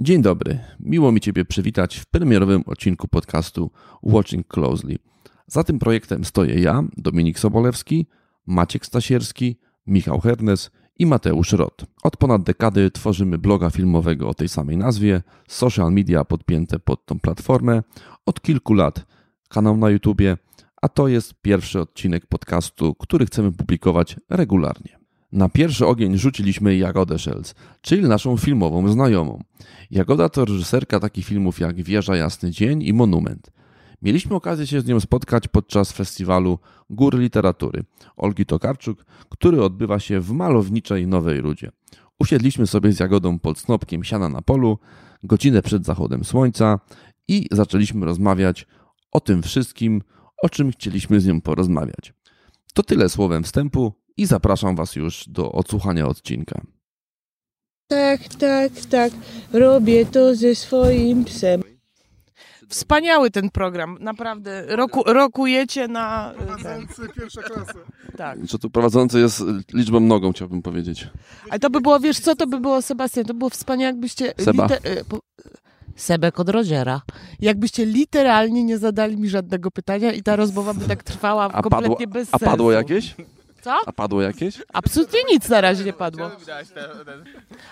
Dzień dobry. Miło mi Ciebie przywitać w premierowym odcinku podcastu Watching Closely. Za tym projektem stoję ja, Dominik Sobolewski, Maciek Stasierski, Michał Hernes i Mateusz Rot. Od ponad dekady tworzymy bloga filmowego o tej samej nazwie, social media podpięte pod tą platformę, od kilku lat kanał na YouTubie, a to jest pierwszy odcinek podcastu, który chcemy publikować regularnie. Na pierwszy ogień rzuciliśmy Jagodę Szelc, czyli naszą filmową znajomą. Jagoda to reżyserka takich filmów jak Wieża Jasny Dzień i Monument. Mieliśmy okazję się z nią spotkać podczas festiwalu Góry Literatury Olgi Tokarczuk, który odbywa się w malowniczej Nowej Rudzie. Usiedliśmy sobie z Jagodą pod snopkiem siana na polu, godzinę przed zachodem słońca i zaczęliśmy rozmawiać o tym wszystkim, o czym chcieliśmy z nią porozmawiać. To tyle słowem wstępu i zapraszam Was już do odsłuchania odcinka. Tak, tak, tak. Robię to ze swoim psem. Wspaniały ten program, naprawdę. Roku, rokujecie na. Ten. Prowadzący pierwsza klasa. Tak. Co tu prowadzący jest liczbą nogą, chciałbym powiedzieć. Ale to by było, wiesz co, to by było, Sebastian, to było wspaniałe, jakbyście... Seba. e, po- Sebek od Roziera. Jakbyście literalnie nie zadali mi żadnego pytania i ta rozmowa by tak trwała A kompletnie padło, bez a sensu. padło jakieś? Co? A padło jakieś? Absolutnie nic na razie nie padło.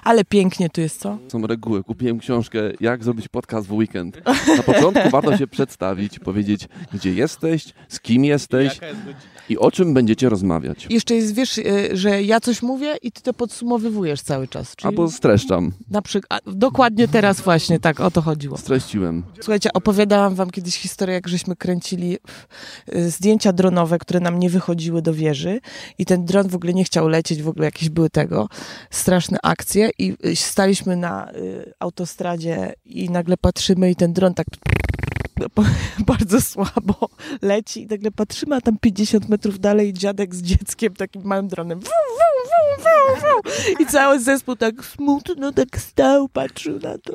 Ale pięknie tu jest, co? Są reguły. Kupiłem książkę Jak zrobić podcast w weekend. Na początku warto się przedstawić, powiedzieć gdzie jesteś, z kim jesteś i o czym będziecie rozmawiać. Jeszcze jest, wiesz, e, że ja coś mówię i ty to podsumowujesz cały czas. Czyli Albo streszczam. na przykład, dokładnie teraz właśnie tak o to chodziło. Streściłem. Słuchajcie, opowiadałam wam kiedyś historię, jak żeśmy kręcili y, zdjęcia dronowe, które nam nie wychodziły do wieży i ten dron w ogóle nie chciał lecieć, w ogóle jakieś były tego, straszne akcje i y, staliśmy na autostradzie i nagle patrzymy i ten dron tak bardzo słabo leci i nagle patrzymy, a tam 50 metrów dalej dziadek z dzieckiem takim małym dronem wum, wum, wum, wum, wum. i cały zespół tak smutno tak stał, patrzył na to.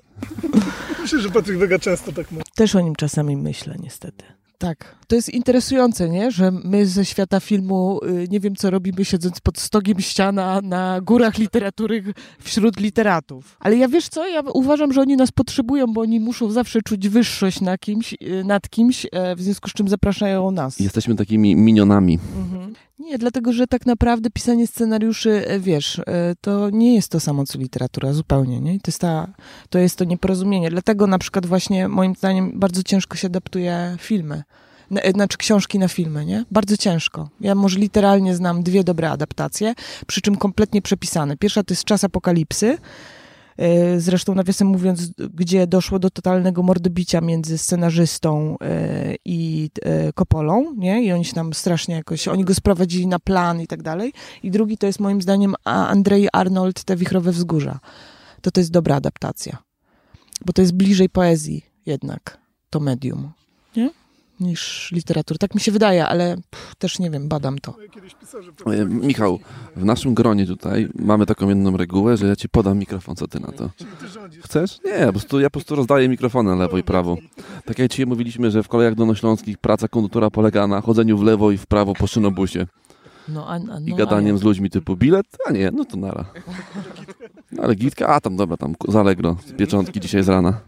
Myślę, że Patryk Wega często tak mówi. Też o nim czasami myślę, niestety. Tak. To jest interesujące, nie? Że my ze świata filmu y, nie wiem, co robimy siedząc pod stogiem ściana na górach literatury wśród literatów. Ale ja wiesz co? Ja uważam, że oni nas potrzebują, bo oni muszą zawsze czuć wyższość na kimś, y, nad kimś, e, w związku z czym zapraszają nas. Jesteśmy takimi minionami. Mhm. Nie, dlatego, że tak naprawdę pisanie scenariuszy, e, wiesz, e, to nie jest to samo, co literatura, zupełnie, nie? To jest, ta, to jest to nieporozumienie. Dlatego na przykład właśnie, moim zdaniem, bardzo ciężko się adaptuje filmy. E, Znaczy książki na filmy, nie? Bardzo ciężko. Ja może literalnie znam dwie dobre adaptacje, przy czym kompletnie przepisane. Pierwsza to jest Czas Apokalipsy, E, Zresztą, nawiasem mówiąc, gdzie doszło do totalnego mordobicia między scenarzystą e, i e, Kopolą, nie? I oni się tam strasznie jakoś, oni go sprowadzili na plan i tak dalej. I drugi to jest moim zdaniem Andrzej Arnold, Te wichrowe wzgórza. To to jest dobra adaptacja. Bo to jest bliżej poezji jednak, to medium? Niż literatur. Tak mi się wydaje, ale pff, też nie wiem, badam to. E, Michał, w naszym gronie tutaj mamy taką jedną regułę, że ja ci podam mikrofon, co ty na to. Chcesz? Nie, po prostu, ja po prostu rozdaję mikrofony lewo i prawo. Tak jak dzisiaj mówiliśmy, że w kolejach dolnośląskich praca konduktora polega na chodzeniu w lewo i w prawo po szynobusie No, a, a, no, i a gadaniem jak? z ludźmi typu bilet, a nie, no to nara. No, ale gitka, a tam dobra, tam z Allegro, z pieczątki dzisiaj z rana.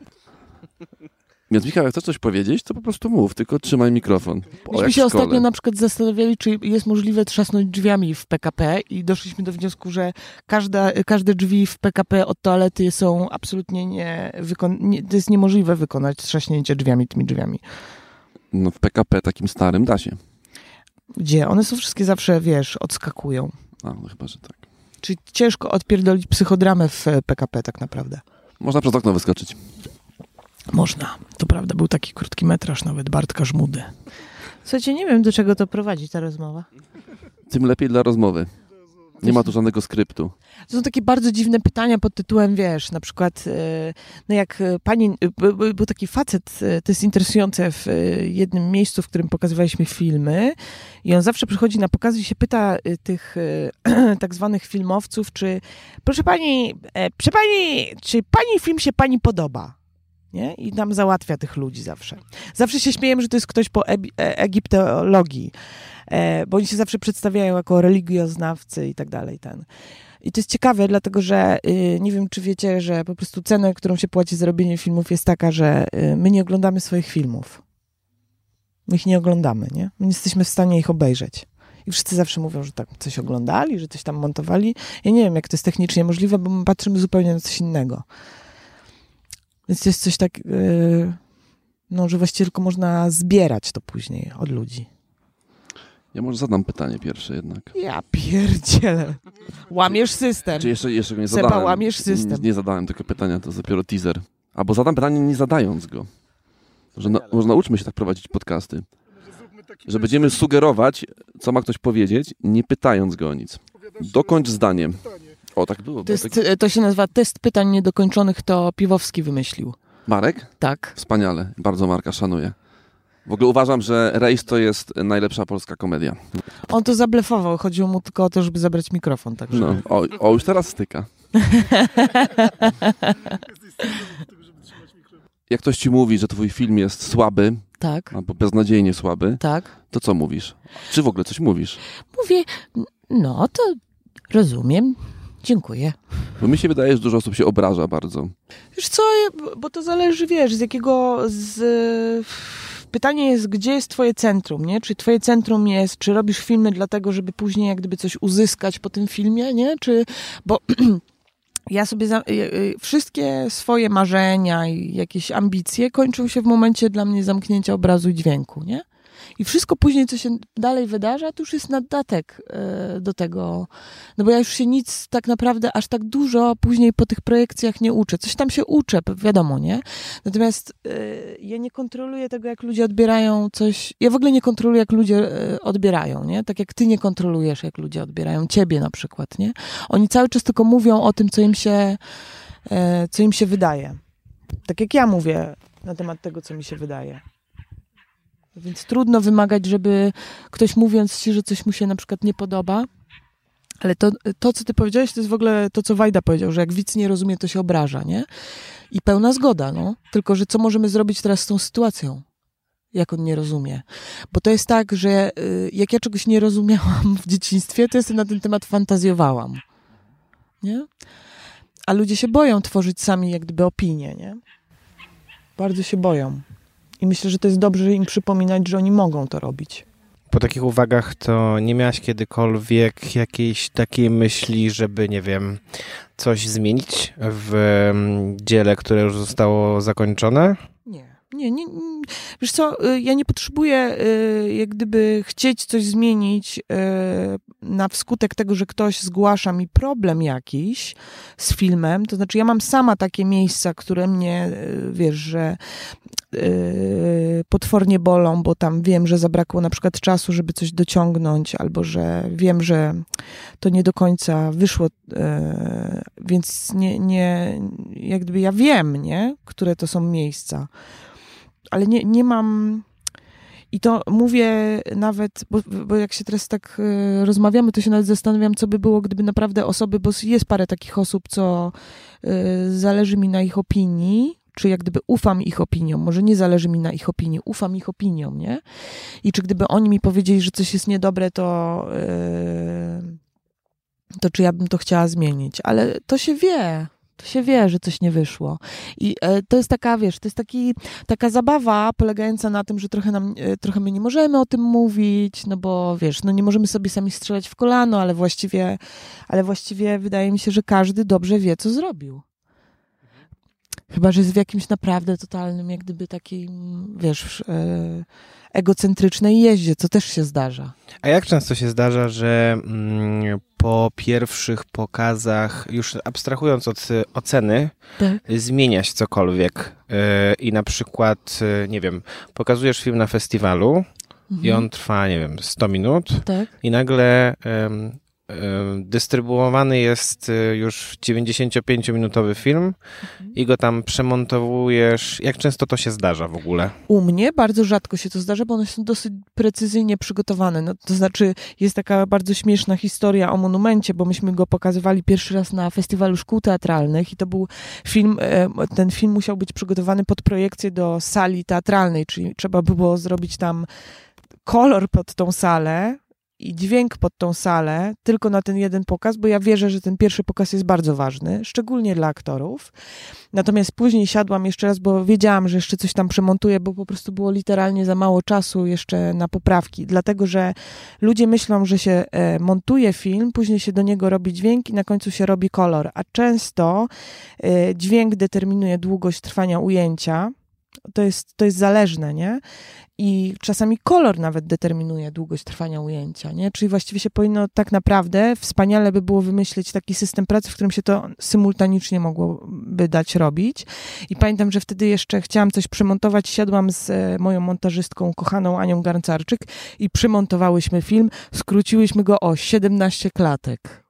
Więc Michał, jak chcesz coś powiedzieć, to po prostu mów, tylko trzymaj mikrofon. O, Myśmy się ostatnio na przykład zastanawiali, czy jest możliwe trzasnąć drzwiami w PKP i doszliśmy do wniosku, że każda, każde drzwi w PKP od toalety są absolutnie nie, wykon- nie... To jest niemożliwe wykonać trzaśnięcie drzwiami tymi drzwiami. No w PKP takim starym da się. Gdzie? One są wszystkie zawsze, wiesz, odskakują. A, no chyba, że tak. Czyli ciężko odpierdolić psychodramę w PKP tak naprawdę. Można przez okno wyskoczyć. Można. To prawda, był taki krótki metraż nawet Bartka Żmudy. Słuchajcie, nie wiem, do czego to prowadzi ta rozmowa. Tym lepiej dla rozmowy. Nie ma tu żadnego skryptu. To są takie bardzo dziwne pytania pod tytułem, wiesz, na przykład, e, no jak e, pani, e, by- by- był taki facet, to jest interesujące, w jednym miejscu, w którym pokazywaliśmy filmy i on zawsze przychodzi na pokazy i się pyta tych tak zwanych filmowców, czy, proszę pani, e, proszę pani, czy pani film się pani podoba? Nie? I nam załatwia tych ludzi zawsze. Zawsze się śmiejemy, że to jest ktoś po e, egiptologii, e, bo oni się zawsze przedstawiają jako religioznawcy i tak dalej. Ten. I to jest ciekawe, dlatego że y, nie wiem, czy wiecie, że po prostu cenę, którą się płaci za robienie filmów jest taka, że y, my nie oglądamy swoich filmów. My ich nie oglądamy, nie? My nie jesteśmy w stanie ich obejrzeć. I wszyscy zawsze mówią, że tak coś oglądali, że coś tam montowali. Ja nie wiem, jak to jest technicznie możliwe, bo my patrzymy zupełnie na coś innego. Więc to jest coś tak, yy, no, że właściwie tylko można zbierać to później od ludzi. Ja może zadam pytanie pierwsze jednak. Ja pierdzielę. Łamiesz system. Czy jeszcze, jeszcze go nie Seba, zadałem? łamiesz system. Nie, nie zadałem tego pytania, to jest dopiero teaser. Albo zadam pytanie nie zadając go. Że na, może nauczmy się tak prowadzić podcasty. Że będziemy sugerować, co ma ktoś powiedzieć, nie pytając go o nic. Dokończ zdanie. pytanie. O, tak było. To, było jest, tak... to się nazywa test pytań niedokończonych, to Piwowski wymyślił. Marek? Tak. Wspaniale. Bardzo Marka szanuję. W ogóle uważam, że Rejs to jest najlepsza polska komedia. On to zablefował, chodziło mu tylko o to, żeby zabrać mikrofon. Także. No, o, o już teraz styka. Jak ktoś ci mówi, że twój film jest słaby, Tak, albo beznadziejnie słaby, tak. to co mówisz? Czy w ogóle coś mówisz? Mówię, no to rozumiem, dziękuję. Bo mi się wydaje, że dużo osób się obraża bardzo. Wiesz co, bo to zależy, wiesz, z jakiego, z... Pytanie jest, gdzie jest twoje centrum, nie? Czy twoje centrum jest, czy robisz filmy dlatego, żeby później jak gdyby coś uzyskać po tym filmie, nie? Czy, bo ja sobie, za, y, y, wszystkie swoje marzenia i jakieś ambicje kończą się w momencie dla mnie zamknięcia obrazu i dźwięku, nie? I wszystko później, co się dalej wydarza, to już jest naddatek e, do tego. No bo ja już się nic tak naprawdę aż tak dużo później po tych projekcjach nie uczę. Coś tam się uczę, wiadomo, nie? Natomiast e, ja nie kontroluję tego, jak ludzie odbierają coś. Ja w ogóle nie kontroluję, jak ludzie e, odbierają, nie? Tak jak ty nie kontrolujesz, jak ludzie odbierają ciebie na przykład, nie? Oni cały czas tylko mówią o tym, co im się, co im się wydaje. Tak jak ja mówię na temat tego, co mi się wydaje. Więc trudno wymagać, żeby ktoś mówiąc ci, że coś mu się na przykład nie podoba, ale to, to, co ty powiedziałeś, to jest w ogóle to, co Wajda powiedział, że jak widz nie rozumie, to się obraża, nie? I pełna zgoda, no. Tylko, że co możemy zrobić teraz z tą sytuacją? Jak on nie rozumie? Bo to jest tak, że y, jak ja czegoś nie rozumiałam w dzieciństwie, to sobie na ten temat fantazjowałam. Nie? A ludzie się boją tworzyć sami jak gdyby opinie, nie? Bardzo się boją. I myślę, że to jest dobrze im przypominać, że oni mogą to robić. Po takich uwagach to nie miałaś kiedykolwiek jakiejś takiej myśli, żeby, nie wiem, coś zmienić w mm, dziele, które już zostało zakończone? Nie. Nie, nie. Wiesz co, y, ja nie potrzebuję y, jak gdyby chcieć coś zmienić y, na wskutek tego, że ktoś zgłasza mi problem jakiś z filmem. To znaczy, ja mam sama takie miejsca, które mnie, wiesz, że potwornie bolą, bo tam wiem, że zabrakło na przykład czasu, żeby coś dociągnąć, albo że wiem, że to nie do końca wyszło, więc nie, nie, jak gdyby ja wiem, nie, które to są miejsca ale nie, nie mam. I to mówię nawet, bo, bo jak się teraz tak y, rozmawiamy, to się nawet zastanawiam, co by było, gdyby naprawdę osoby, bo jest parę takich osób, co y, zależy mi na ich opinii, czy jak gdyby ufam ich opiniom, może nie zależy mi na ich opinii, ufam ich opiniom, nie? I czy gdyby oni mi powiedzieli, że coś jest niedobre, to, y, to czy ja bym to chciała zmienić? Ale to się wie, się wie, że coś nie wyszło. I e, to jest taka, wiesz, to jest taki, taka zabawa polegająca na tym, że trochę, nam, e, trochę my nie możemy o tym mówić, no bo wiesz, no nie możemy sobie sami strzelać w kolano, ale właściwie, ale właściwie wydaje mi się, że każdy dobrze wie, co zrobił. Chyba, że jest w jakimś naprawdę totalnym, jak gdyby takim, wiesz, e, egocentrycznej jeździe, co też się zdarza. A jak często się zdarza, że mm, po pierwszych pokazach, już abstrahując od y, oceny, Tak. zmienia się cokolwiek y, i na przykład, y, nie wiem, pokazujesz film na festiwalu i on trwa, nie wiem, 100 minut Tak. i nagle em, dystrybuowany jest y, już 95-minutowy film i go tam przemontowujesz. Jak często to się zdarza w ogóle? U mnie bardzo rzadko się to zdarza, bo one są dosyć precyzyjnie przygotowane. No, to znaczy, jest taka bardzo śmieszna historia o monumencie, bo myśmy go pokazywali pierwszy raz na festiwalu szkół teatralnych i to był film, e, ten film musiał być przygotowany pod projekcję do sali teatralnej, czyli trzeba było zrobić tam kolor pod tą salę. I dźwięk pod tą salę, tylko na ten jeden pokaz, bo ja wierzę, że ten pierwszy pokaz jest bardzo ważny, szczególnie dla aktorów. Natomiast później siadłam jeszcze raz, bo wiedziałam, że jeszcze coś tam przemontuję, bo po prostu było literalnie za mało czasu jeszcze na poprawki. Dlatego, że ludzie myślą, że się e, montuje film, później się do niego robi dźwięk i na końcu się robi kolor. A często e, dźwięk determinuje długość trwania ujęcia. To jest, to jest zależne, nie? I czasami kolor nawet determinuje długość trwania ujęcia, nie? Czyli właściwie się powinno tak naprawdę, wspaniale by było wymyślić taki system pracy, w którym się to symultanicznie mogłoby dać robić. I pamiętam, że wtedy jeszcze chciałam coś przymontować, siadłam z e, moją montażystką, kochaną Anią Garncarczyk i przymontowałyśmy film, skróciłyśmy go o 17 klatek.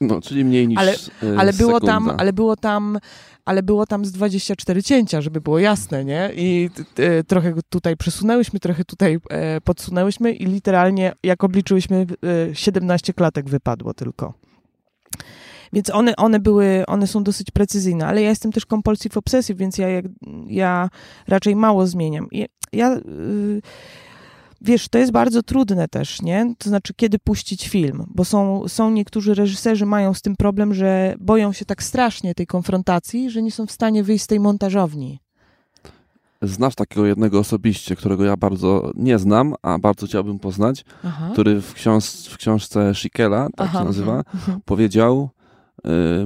No, czyli mniej niż Ale- e, Ale było tam, ale było tam, ale było tam z 24 cięcia, żeby było jasne, nie? I e, trochę tutaj przesunęłyśmy, trochę tutaj e, podsunęłyśmy i literalnie jak obliczyłyśmy e, 17 klatek wypadło tylko. Więc one, one były, one są dosyć precyzyjne, ale ja jestem też compulsive obsessive, więc ja, ja raczej mało zmieniam. I ja, y, wiesz, to jest bardzo trudne też, nie? To znaczy, kiedy puścić film, bo są, są niektórzy reżyserzy mają z tym problem, że boją się tak strasznie tej konfrontacji, że nie są w stanie wyjść z tej montażowni. Znasz takiego jednego osobiście, którego ja bardzo nie znam, a bardzo chciałbym poznać, Aha. który w, książ w książce Schickela, tak Aha, się nazywa, powiedział,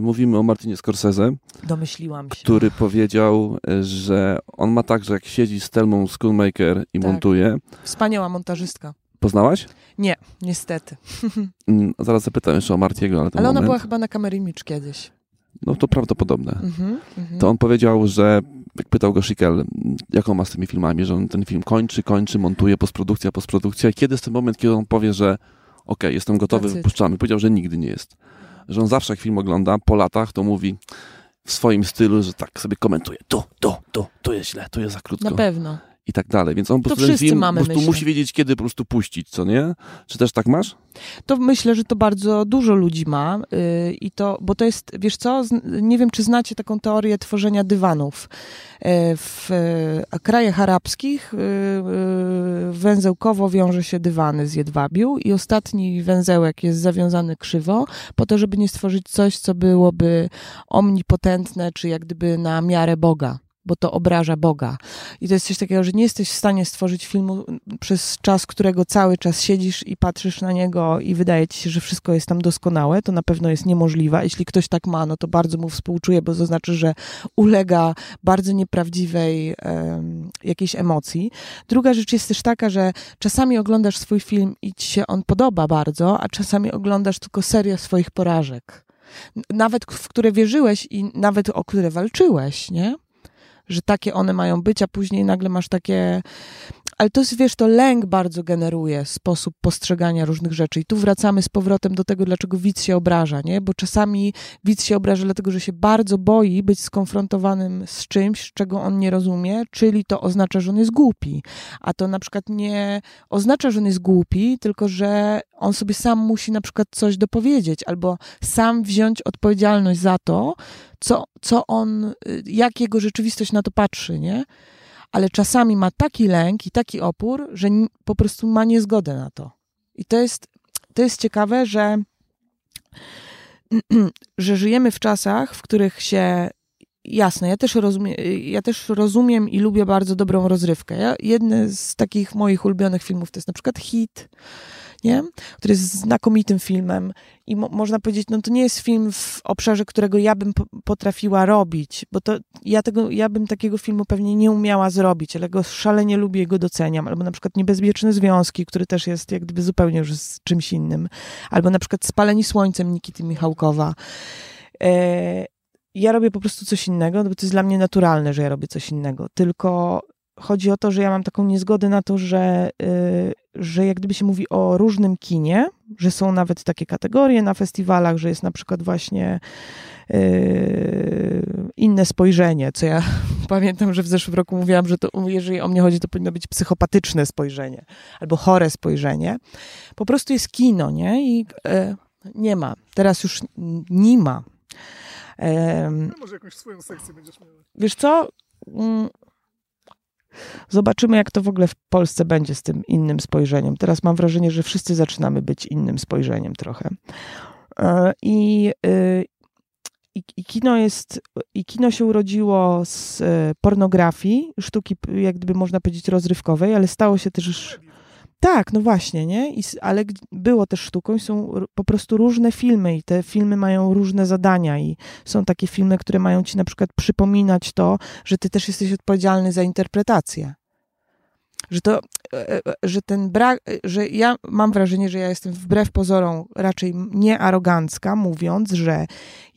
mówimy o Martinie Scorsese, Domyśliłam się. który powiedział, y, że on ma tak, że jak siedzi z Telmą Schoolmaker i Tak. montuje. Wspaniała montażystka. Poznałaś? Niestety. Mm, Zaraz zapytam jeszcze o Martiego, ale Ale ona moment. była chyba na Kamery Micz kiedyś. No to prawdopodobne. Mhm, mhm. To on powiedział, że jak pytał go Schickel, jaką ma z tymi filmami, że on ten film kończy, kończy, montuje, postprodukcja, postprodukcja. I kiedy jest ten moment, kiedy on powie, że okej, jestem gotowy, wypuszczamy. Powiedział, że nigdy nie jest. Że on zawsze jak film ogląda, po latach, to mówi w swoim stylu, że tak sobie komentuje. Tu, tu, tu, tu jest źle, tu jest za krótko. Na pewno. I tak dalej. Więc on po prostu film po prostu myślę. musi wiedzieć, kiedy po prostu puścić, co nie? Czy też tak masz? To myślę, że to bardzo dużo ludzi ma yy, i to, bo to jest, wiesz co, nie wiem, czy znacie taką teorię tworzenia dywanów. Yy, w yy, krajach arabskich yy, yy, węzełkowo wiąże się dywany z jedwabiu i ostatni węzełek jest zawiązany krzywo po to, żeby nie stworzyć coś, co byłoby omnipotentne, czy jak gdyby na miarę Boga. Bo to obraża Boga. I to jest coś takiego, że nie jesteś w stanie stworzyć filmu przez czas, którego cały czas siedzisz i patrzysz na niego i wydaje ci się, że wszystko jest tam doskonałe, to na pewno jest niemożliwe. Jeśli ktoś tak ma, no to bardzo mu współczuję, bo to znaczy, że ulega bardzo nieprawdziwej em, jakiejś emocji. Druga rzecz jest też taka, że czasami oglądasz swój film i ci się on podoba bardzo, a czasami oglądasz tylko serię swoich porażek. Nawet w które wierzyłeś i nawet o które walczyłeś, nie? Że takie one mają być, a później nagle masz takie. Ale to jest, wiesz, to lęk bardzo generuje sposób postrzegania różnych rzeczy. I tu wracamy z powrotem do tego, dlaczego widz się obraża, nie? Bo czasami widz się obraża, dlatego że się bardzo boi być skonfrontowanym z czymś, czego on nie rozumie, czyli to oznacza, że on jest głupi. A to na przykład nie oznacza, że on jest głupi, tylko że on sobie sam musi na przykład coś dopowiedzieć, albo sam wziąć odpowiedzialność za to, co, co on, y, jak jego rzeczywistość na to patrzy, nie? Ale czasami ma taki lęk i taki opór, że po prostu ma niezgodę na to. I to jest, to jest ciekawe, że, że żyjemy w czasach, w których się Jasne, ja też, rozumiem, ja też rozumiem i lubię bardzo dobrą rozrywkę. Ja, jedny z takich moich ulubionych filmów to jest na przykład Hit, nie? który jest znakomitym filmem i mo można powiedzieć, no to nie jest film w obszarze, którego ja bym po potrafiła robić, bo to ja, tego, ja bym takiego filmu pewnie nie umiała zrobić, ale go szalenie lubię go doceniam. Albo na przykład Niebezpieczne Związki, który też jest jak gdyby zupełnie już z czymś innym. Albo na przykład Spaleni Słońcem Nikity Michałkowa. E ja robię po prostu coś innego, bo to jest dla mnie naturalne, że ja robię coś innego. Tylko chodzi o to, że ja mam taką niezgodę na to, że, yy, że jak gdyby się mówi o różnym kinie, że są nawet takie kategorie na festiwalach, że jest na przykład właśnie yy, inne spojrzenie, co ja pamiętam, że w zeszłym roku mówiłam, że to, jeżeli o mnie chodzi, to powinno być psychopatyczne spojrzenie albo chore spojrzenie. Po prostu jest kino, nie? I yy, nie ma. Teraz już nie ma. No, może jakąś swoją sekcję będziesz miała. Wiesz co? Zobaczymy, jak to w ogóle w Polsce będzie z tym innym spojrzeniem. Teraz mam wrażenie, że wszyscy zaczynamy być innym spojrzeniem trochę. E, I, y, i, i kino jest, i kino się urodziło z e, pornografii, sztuki, jak gdyby można powiedzieć, rozrywkowej, ale stało się też. Tak, no właśnie, nie? I, ale było też sztuką i są po prostu różne filmy i te filmy mają różne zadania i są takie filmy, które mają ci na przykład przypominać to, że ty też jesteś odpowiedzialny za interpretację. Że to, e, e, że ten brak, e, że ja mam wrażenie, że ja jestem wbrew pozorom raczej nie arogancka, mówiąc, że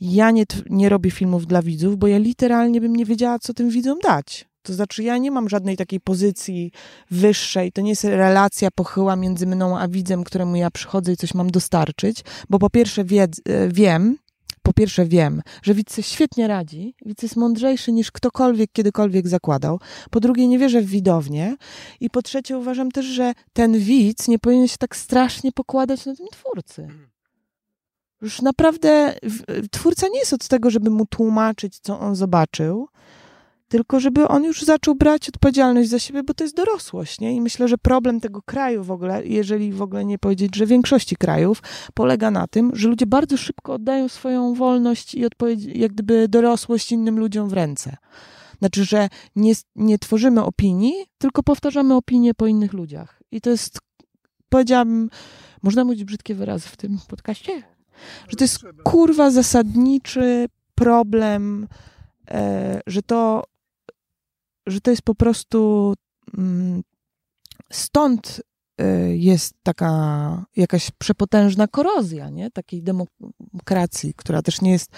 ja nie, nie robię filmów dla widzów, bo ja literalnie bym nie wiedziała, co tym widzom dać. To znaczy, ja nie mam żadnej takiej pozycji wyższej, to nie jest relacja pochyła między mną a widzem, któremu ja przychodzę i coś mam dostarczyć, bo po pierwsze e, wiem, po pierwsze wiem, że widz świetnie radzi, widz jest mądrzejszy niż ktokolwiek kiedykolwiek zakładał, po drugie nie wierzę w widownię i po trzecie uważam też, że ten widz nie powinien się tak strasznie pokładać na tym twórcy. Już naprawdę w- twórca nie jest od tego, żeby mu tłumaczyć, co on zobaczył, tylko żeby on już zaczął brać odpowiedzialność za siebie, bo to jest dorosłość, nie? I myślę, że problem tego kraju w ogóle, jeżeli w ogóle nie powiedzieć, że większości krajów, polega na tym, że ludzie bardzo szybko oddają swoją wolność i odpowiedź, jak gdyby dorosłość innym ludziom w ręce. Znaczy, że nie, nie tworzymy opinii, tylko powtarzamy opinie po innych ludziach. I to jest, powiedziałabym, można mówić brzydkie wyrazy w tym podcaście? Że to jest kurwa zasadniczy problem, e, że to, że to jest po prostu mm, stąd e, jest taka jakaś przepotężna korozja, nie? Takiej demokracji, która też nie jest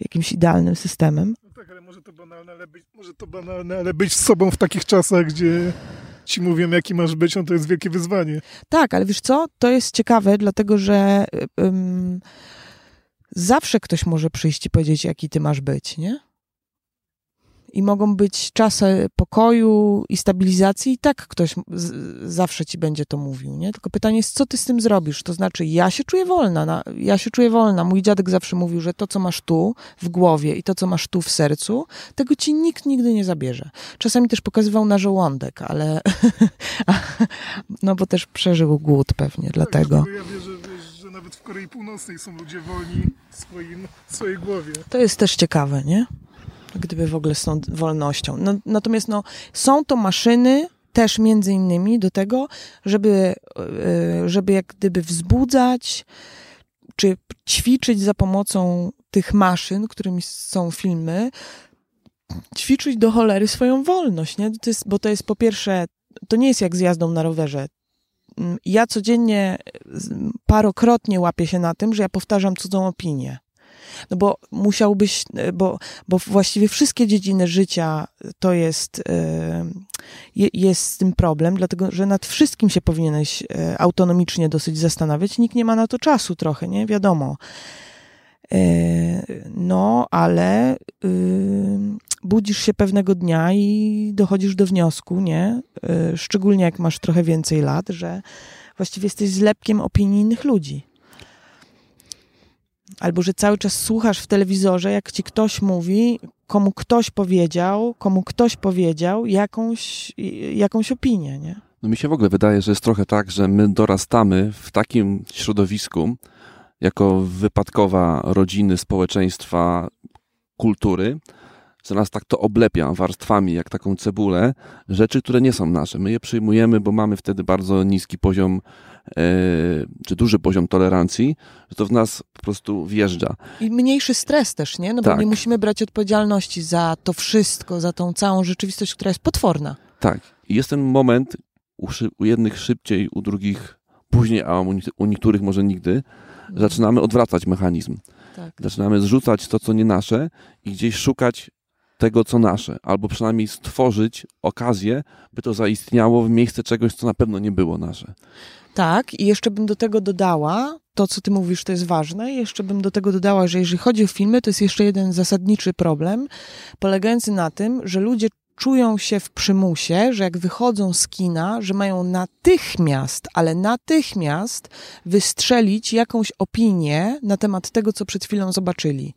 jakimś idealnym systemem. No tak, ale może to banalne, ale być, może to banalne, ale być z sobą w takich czasach, gdzie ci mówią, jaki masz być, no to jest wielkie wyzwanie. Tak, ale wiesz co? To jest ciekawe, dlatego że ym, zawsze ktoś może przyjść i powiedzieć, jaki ty masz być, nie? I mogą być czasy pokoju i stabilizacji, i tak ktoś zawsze ci będzie to mówił, nie? Tylko pytanie jest, co ty z tym zrobisz? To znaczy, ja się czuję wolna, na, ja się czuję wolna. Mój dziadek zawsze mówił, że to, co masz tu w głowie i to, co masz tu w sercu, tego ci nikt nigdy nie zabierze. Czasami też pokazywał na żołądek, ale no bo też przeżył głód pewnie, dlatego. Tak, dlatego ja wierzę, że nawet w Korei Północnej są ludzie wolni w, swoim, w swojej głowie. To jest też ciekawe, nie? Gdyby w ogóle z tą wolnością. No, natomiast no, są to maszyny też między innymi do tego, żeby, e, żeby jak gdyby wzbudzać czy ćwiczyć za pomocą tych maszyn, którymi są filmy, ćwiczyć do cholery swoją wolność, nie? To jest, bo to jest po pierwsze, to nie jest jak z jazdą na rowerze. Mm, Ja codziennie parokrotnie łapię się na tym, że ja powtarzam cudzą opinię. No bo musiałbyś, e, bo, bo właściwie wszystkie dziedziny życia to jest, e, je- jest z tym problem, dlatego że nad wszystkim się powinieneś e, autonomicznie dosyć zastanawiać. Nikt nie ma na to czasu trochę, nie? Wiadomo. No, ale y, budzisz się pewnego dnia i dochodzisz do wniosku, nie? Szczególnie jak masz trochę więcej lat, że właściwie jesteś zlepkiem opinii innych ludzi. Albo że cały czas słuchasz w telewizorze, jak ci ktoś mówi, komu ktoś powiedział, komu ktoś powiedział jakąś, jakąś opinię, nie? No mi się w ogóle wydaje, że jest trochę tak, że my dorastamy w takim środowisku, jako wypadkowa rodziny, społeczeństwa, kultury, że nas tak to oblepia warstwami, jak taką cebulę, rzeczy, które nie są nasze. My je przyjmujemy, bo mamy wtedy bardzo niski poziom, e, czy duży poziom tolerancji, że to w nas po prostu wjeżdża. I mniejszy stres też, nie? No bo Tak. nie musimy brać odpowiedzialności za to wszystko, za tą całą rzeczywistość, która jest potworna. Tak. I jest ten moment u, u jednych szybciej, u drugich później, a u, u niektórych może nigdy, zaczynamy odwracać mechanizm. Tak. Zaczynamy zrzucać to, co nie nasze i gdzieś szukać tego, co nasze, albo przynajmniej stworzyć okazję, by to zaistniało w miejsce czegoś, co na pewno nie było nasze. Tak, i jeszcze bym do tego dodała, to co ty mówisz, to jest ważne, jeszcze bym do tego dodała, że jeżeli chodzi o filmy, to jest jeszcze jeden zasadniczy problem, polegający na tym, że ludzie czują się w przymusie, że jak wychodzą z kina, że mają natychmiast, ale natychmiast wystrzelić jakąś opinię na temat tego, co przed chwilą zobaczyli.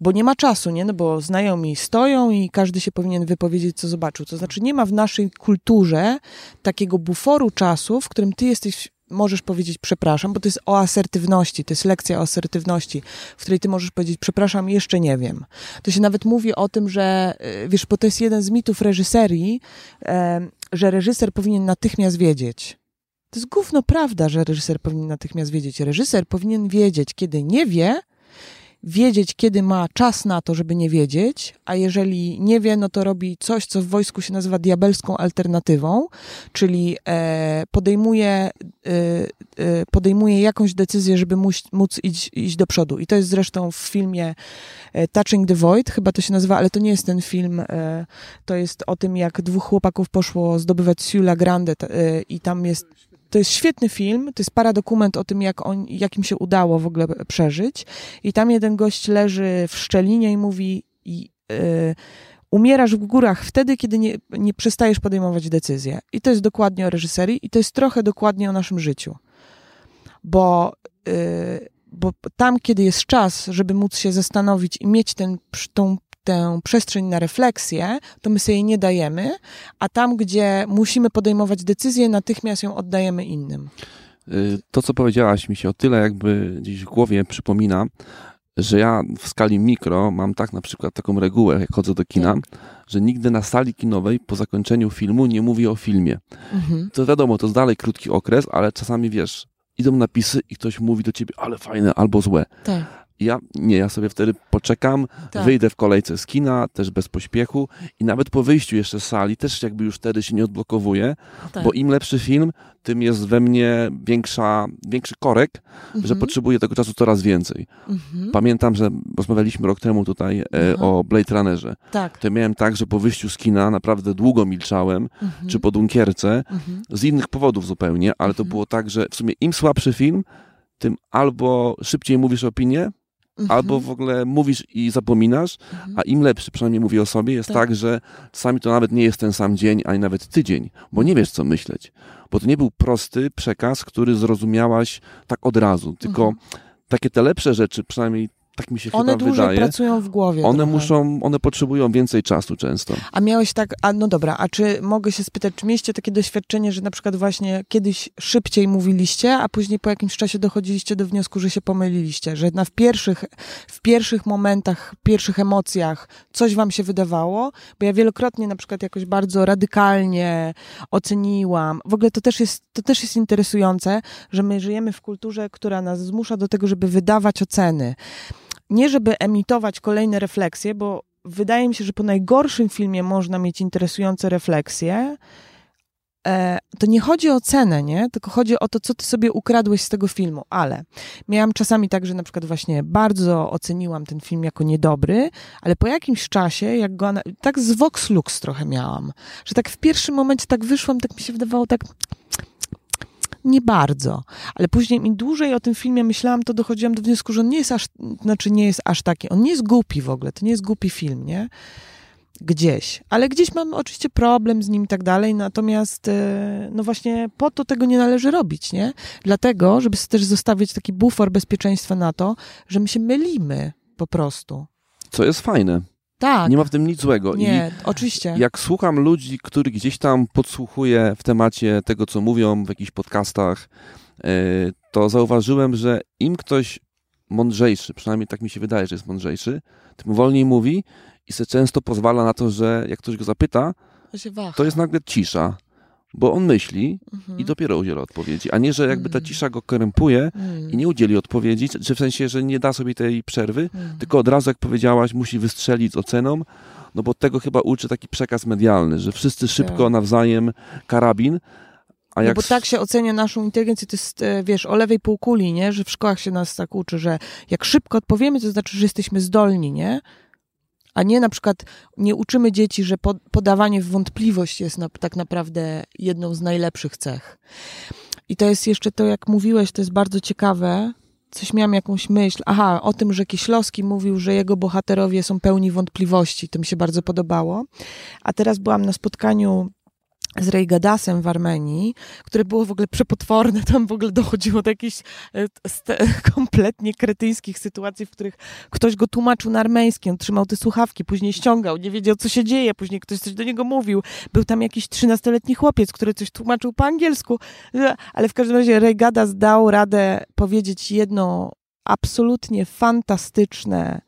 Bo nie ma czasu, nie? No bo znajomi stoją i każdy się powinien wypowiedzieć, co zobaczył. To znaczy nie ma w naszej kulturze takiego buforu czasu, w którym ty jesteś możesz powiedzieć przepraszam, bo to jest o asertywności, to jest lekcja o asertywności, w której ty możesz powiedzieć przepraszam, jeszcze nie wiem. To się nawet mówi o tym, że y, wiesz, bo to jest jeden z mitów reżyserii, że reżyser powinien natychmiast wiedzieć. To jest gówno prawda, że reżyser powinien natychmiast wiedzieć. Reżyser powinien wiedzieć, kiedy nie wie, wiedzieć, kiedy ma czas na to, żeby nie wiedzieć, a jeżeli nie wie, no to robi coś, co w wojsku się nazywa diabelską alternatywą, czyli e, podejmuje, e, e, podejmuje jakąś decyzję, żeby móc, móc iść, iść do przodu. I to jest zresztą w filmie Touching the Void, chyba to się nazywa, ale to nie jest ten film, to jest o tym, jak dwóch chłopaków poszło zdobywać Siula Grande i tam jest to jest świetny film, to jest paradokument o tym, jak, on, jak im się udało w ogóle przeżyć. I tam jeden gość leży w szczelinie i mówi: i, yy, Umierasz w górach wtedy, kiedy nie, nie przestajesz podejmować decyzje. I to jest dokładnie o reżyserii, i to jest trochę dokładnie o naszym życiu. Bo, yy, bo tam, kiedy jest czas, żeby móc się zastanowić i mieć ten, tą tę przestrzeń na refleksję, to my sobie jej nie dajemy, a tam, gdzie musimy podejmować decyzje, natychmiast ją oddajemy innym. Y, to, co powiedziałaś, mi się o tyle jakby gdzieś w głowie przypomina, że ja w skali mikro mam tak na przykład taką regułę, jak chodzę do kina, tak. że nigdy na sali kinowej po zakończeniu filmu nie mówię o filmie. Mhm. To wiadomo, to jest dalej krótki okres, ale czasami wiesz, idą napisy i ktoś mówi do ciebie, ale fajne albo złe. Tak. Ja nie, ja sobie wtedy poczekam, tak. wyjdę w kolejce z kina, też bez pośpiechu i nawet po wyjściu jeszcze z sali, też jakby już wtedy się nie odblokowuję, tak. bo im lepszy film, tym jest we mnie większa, większy korek, mhm. że potrzebuję tego czasu coraz więcej. Mhm. Pamiętam, że rozmawialiśmy rok temu tutaj e, o Blade Runnerze. Tak. To miałem tak, że po wyjściu z kina naprawdę długo milczałem, mhm. czy po Dunkierce, mhm. z innych powodów zupełnie, ale to mhm. było tak, że w sumie im słabszy film, tym albo szybciej mówisz opinię, Mhm. Albo w ogóle mówisz i zapominasz, mhm. a im lepszy, przynajmniej mówię o sobie, jest tak. tak. że czasami to nawet nie jest ten sam dzień, ani nawet tydzień, bo nie wiesz, co myśleć. Bo to nie był prosty przekaz, który zrozumiałaś tak od razu, tylko mhm. takie te lepsze rzeczy, przynajmniej tak mi się one chyba dłużej wydaje. pracują w głowie. One trochę. muszą, one potrzebują więcej czasu często. A miałeś tak, a no dobra, a czy mogę się spytać, czy mieliście takie doświadczenie, że na przykład właśnie kiedyś szybciej mówiliście, a później po jakimś czasie dochodziliście do wniosku, że się pomyliliście, że na w pierwszych, w pierwszych momentach, pierwszych emocjach coś wam się wydawało, bo ja wielokrotnie na przykład jakoś bardzo radykalnie oceniłam. W ogóle to też jest, to też jest interesujące, że my żyjemy w kulturze, która nas zmusza do tego, żeby wydawać oceny nie żeby emitować kolejne refleksje, bo wydaje mi się, że po najgorszym filmie można mieć interesujące refleksje. E, to nie chodzi o cenę, nie? Tylko chodzi o to, co ty sobie ukradłeś z tego filmu. Ale miałam czasami tak, że na przykład właśnie bardzo oceniłam ten film jako niedobry, ale po jakimś czasie, jak go, tak z Vox Lux trochę miałam, że tak w pierwszym momencie tak wyszłam, tak mi się wydawało tak nie bardzo. Ale później im dłużej o tym filmie myślałam, to dochodziłam do wniosku, że on nie jest aż, znaczy nie jest aż taki, on nie jest głupi w ogóle, to nie jest głupi film, nie? Gdzieś. Ale gdzieś mam oczywiście problem z nim i tak dalej, natomiast e, no właśnie po to tego nie należy robić, nie? Dlatego, żeby też zostawić taki bufor bezpieczeństwa na to, że my się mylimy po prostu. Co jest fajne. Tak. Nie ma w tym nic złego. Nie, I oczywiście. Jak słucham ludzi, których gdzieś tam podsłuchuję w temacie tego, co mówią w jakichś podcastach, e, to zauważyłem, że im ktoś mądrzejszy, przynajmniej tak mi się wydaje, że jest mądrzejszy, tym wolniej mówi i se często pozwala na to, że jak ktoś go zapyta, to jest nagle cisza bo on myśli mhm. i dopiero udziela odpowiedzi, a nie, że jakby ta mhm. cisza go krępuje mhm. i nie udzieli odpowiedzi, czy w sensie, że nie da sobie tej przerwy, mhm. tylko od razu, jak powiedziałaś, musi wystrzelić z oceną, no bo tego chyba uczy taki przekaz medialny, że wszyscy szybko tak. nawzajem karabin, a jak... No bo tak się ocenia naszą inteligencję, to jest, e, wiesz, o lewej półkuli, nie? Że w szkołach się nas tak uczy, że jak szybko odpowiemy, to znaczy, że jesteśmy zdolni, nie? A nie na przykład nie uczymy dzieci, że podawanie w wątpliwość jest na, tak naprawdę jedną z najlepszych cech. I to jest jeszcze to, jak mówiłeś, to jest bardzo ciekawe, coś miałam jakąś myśl. Aha, o tym, że Kieślowski mówił, że jego bohaterowie są pełni wątpliwości. To mi się bardzo podobało. A teraz byłam na spotkaniu z Rejgadasem w Armenii, które było w ogóle przepotworne. Tam w ogóle dochodziło do jakichś e, kompletnie kretyńskich sytuacji, w których ktoś go tłumaczył na armeński, on trzymał te słuchawki, później ściągał, nie wiedział, co się dzieje, później ktoś coś do niego mówił. Był tam jakiś trzynastoletni chłopiec, który coś tłumaczył po angielsku, ale w każdym razie Rejgadas dał radę powiedzieć jedno absolutnie fantastyczne E,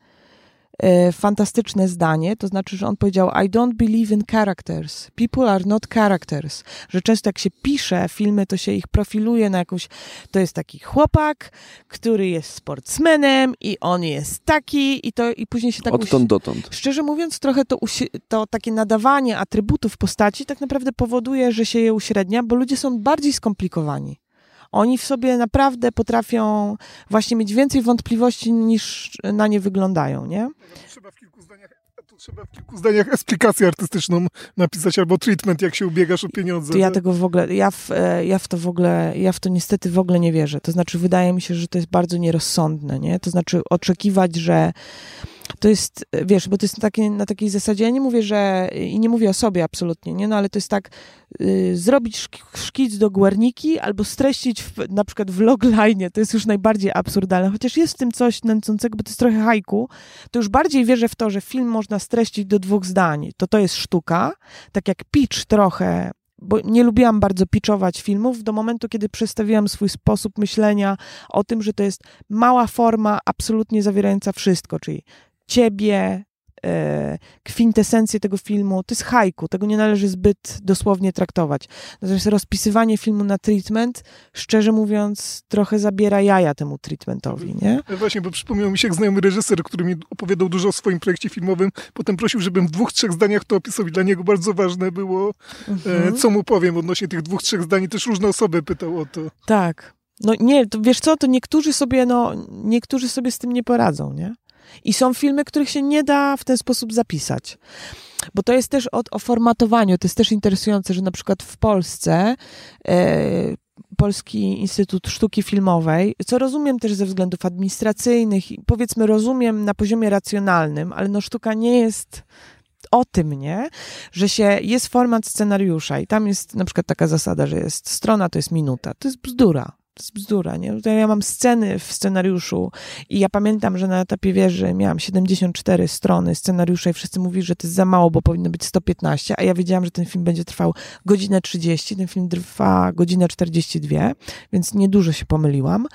fantastyczne zdanie, to znaczy, że on powiedział I don't believe in characters. People are not characters. Że często jak się pisze filmy, to się ich profiluje na jakąś, to jest taki chłopak, który jest sportsmenem i on jest taki i to i później się tak... Odtąd dotąd. Szczerze mówiąc, trochę to, to takie nadawanie atrybutów postaci tak naprawdę powoduje, że się je uśrednia, bo ludzie są bardziej skomplikowani oni w sobie naprawdę potrafią właśnie mieć więcej wątpliwości niż na nie wyglądają, nie? Trzeba w kilku zdaniach trzeba w kilku zdaniach eksplikację artystyczną napisać albo treatment, jak się ubiegasz o pieniądze. To ja tego w ogóle, ja w, e, ja w to w ogóle, ja w to niestety w ogóle nie wierzę. To znaczy, wydaje mi się, że to jest bardzo nierozsądne, nie? To znaczy, oczekiwać, że to jest, wiesz, bo to jest takie, na takiej zasadzie, ja nie mówię, że, i nie mówię o sobie absolutnie, nie, no ale to jest tak, y, zrobić szkic do Guerniki albo streścić w, na przykład w logline, to jest już najbardziej absurdalne, chociaż jest w tym coś nęcącego, bo to jest trochę hajku, to już bardziej wierzę w to, że film można streścić do dwóch zdań, to to jest sztuka, tak jak pitch trochę bo nie lubiłam bardzo pitchować filmów do momentu, kiedy przestawiłam swój sposób myślenia o tym, że to jest mała forma, absolutnie zawierająca wszystko, czyli ciebie, e, kwintesencję tego filmu, to jest haiku, tego nie należy zbyt dosłownie traktować. Natomiast rozpisywanie filmu na treatment, szczerze mówiąc, trochę zabiera jaja temu treatmentowi, nie? No właśnie, bo przypomniał mi się jak znajomy reżyser, który mi opowiadał dużo o swoim projekcie filmowym, potem prosił, żebym w dwóch, trzech zdaniach to opisał i dla niego bardzo ważne było, e, mhm. co mu powiem odnośnie tych dwóch, trzech zdań. Też różne osoby pytał o to. Tak. No nie, to wiesz co, to niektórzy sobie, no, niektórzy sobie z tym nie poradzą, nie? I są filmy, których się nie da w ten sposób zapisać. Bo to jest też o, o formatowaniu. To jest też interesujące, że na przykład w Polsce e, Polski Instytut Sztuki Filmowej, co rozumiem też ze względów administracyjnych, powiedzmy rozumiem na poziomie racjonalnym, ale no sztuka nie jest o tym, nie? Że się jest format scenariusza i tam jest na przykład taka zasada, że jest strona to jest minuta. To jest bzdura to jest bzdura, nie? Ja mam sceny w scenariuszu i ja pamiętam, że na etapie wieży miałam 74 strony scenariusza i wszyscy mówili, że to jest za mało, bo powinno być 115, a ja wiedziałam, że ten film będzie trwał godzinę 30, ten film trwa godzinę 42, więc niedużo się pomyliłam.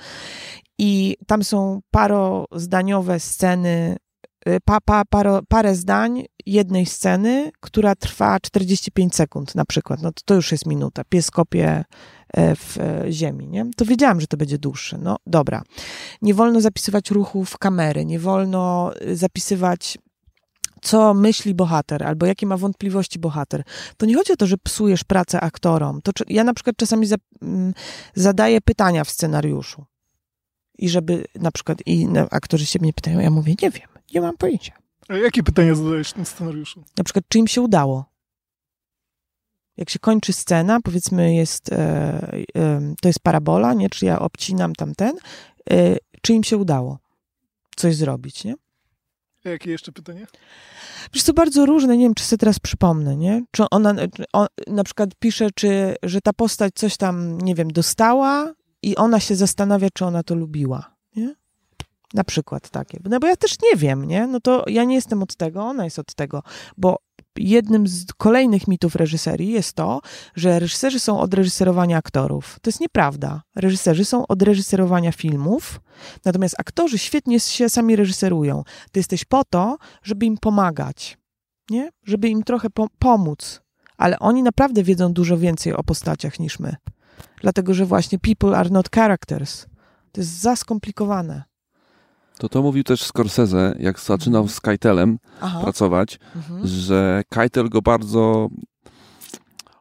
I tam są parozdaniowe sceny y, pa, pa, paro, parę zdań jednej sceny, która trwa 45 sekund na przykład. No to, to już jest minuta. Pies kopie E, w e, ziemi, nie? To wiedziałam, że to będzie dłuższe. No dobra. Nie wolno zapisywać ruchów kamery, nie wolno e, zapisywać co myśli bohater, albo jakie ma wątpliwości bohater. To nie chodzi o to, że psujesz pracę aktorom. To ja na przykład czasami za, mm, zadaję pytania w scenariuszu. I żeby na przykład, i aktorzy się mnie pytają, ja mówię, nie wiem, nie mam pojęcia. A jakie pytania zadajesz w tym scenariuszu? Na przykład, czy im się udało? jak się kończy scena, powiedzmy jest, e, e, to jest parabola, nie? Czy ja obcinam tamten, e, czy im się udało coś zrobić, nie? A jakie jeszcze pytanie? Wiesz, to bardzo różne, nie wiem, czy sobie teraz przypomnę, nie? Czy ona on, na przykład pisze, czy, że ta postać coś tam, nie wiem, dostała i ona się zastanawia, czy ona to lubiła, nie? Na przykład takie. No bo ja też nie wiem, nie? No to ja nie jestem od tego, ona jest od tego, bo jednym z kolejnych mitów reżyserii jest to, że reżyserzy są od reżyserowania aktorów. To jest nieprawda. Reżyserzy są od reżyserowania filmów, natomiast aktorzy świetnie się sami reżyserują. Ty jesteś po to, żeby im pomagać, nie? Żeby im trochę po pomóc. Ale oni naprawdę wiedzą dużo więcej o postaciach niż my. Dlatego, że właśnie people are not characters. To jest za skomplikowane. To to mówił też Scorsese, jak zaczynał mhm. z Keitelem Aha. pracować, mhm. że Keitel go bardzo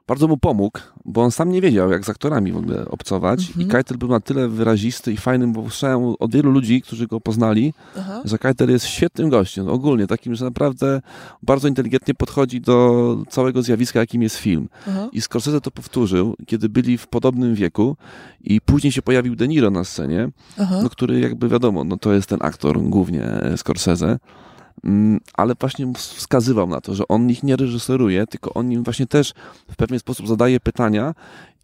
bardzo mu pomógł, bo on sam nie wiedział, jak z aktorami w ogóle obcować. Mhm. I Keitel był na tyle wyrazisty i fajnym, bo słyszałem od wielu ludzi, którzy go poznali, Aha. że Keitel jest świetnym gościem, ogólnie takim, że naprawdę bardzo inteligentnie podchodzi do całego zjawiska, jakim jest film. Aha. I Scorsese to powtórzył, kiedy byli w podobnym wieku i później się pojawił De Niro na scenie, no, który jakby wiadomo, no to jest ten aktor głównie e, Scorsese, ale właśnie wskazywał na to, że on ich nie reżyseruje, tylko on im właśnie też w pewien sposób zadaje pytania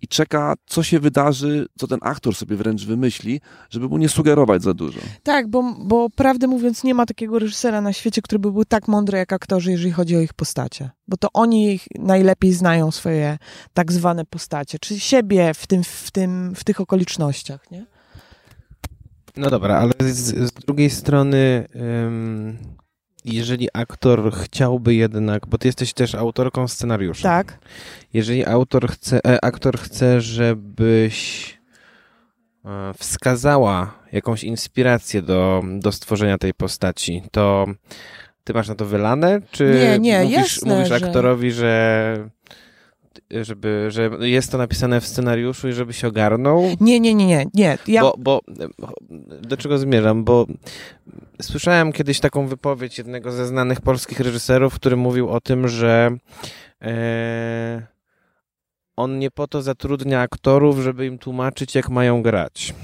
i czeka, co się wydarzy, co ten aktor sobie wręcz wymyśli, żeby mu nie sugerować za dużo. Tak, bo, bo prawdę mówiąc, nie ma takiego reżysera na świecie, który by był tak mądry jak aktorzy, jeżeli chodzi o ich postacie. Bo to oni ich najlepiej znają swoje tak zwane postacie, czy siebie w, tym, w, tym, w tych okolicznościach, nie? No dobra, ale z, z drugiej strony, ym, jeżeli aktor chciałby jednak, bo ty jesteś też autorką scenariusza. Tak. Jeżeli autor chce, e, aktor chce, żebyś e, wskazała jakąś inspirację do, do stworzenia tej postaci, to ty masz na to wylane? Czy Nie, nie, mówisz, jasne, mówisz że- aktorowi, że żeby, że jest to napisane w scenariuszu i żeby się ogarnął? Nie, nie, nie, nie, nie. Ja, Bo, bo do czego zmierzam? Bo słyszałem kiedyś taką wypowiedź jednego ze znanych polskich reżyserów, który mówił o tym, że e, on nie po to zatrudnia aktorów, żeby im tłumaczyć, jak mają grać.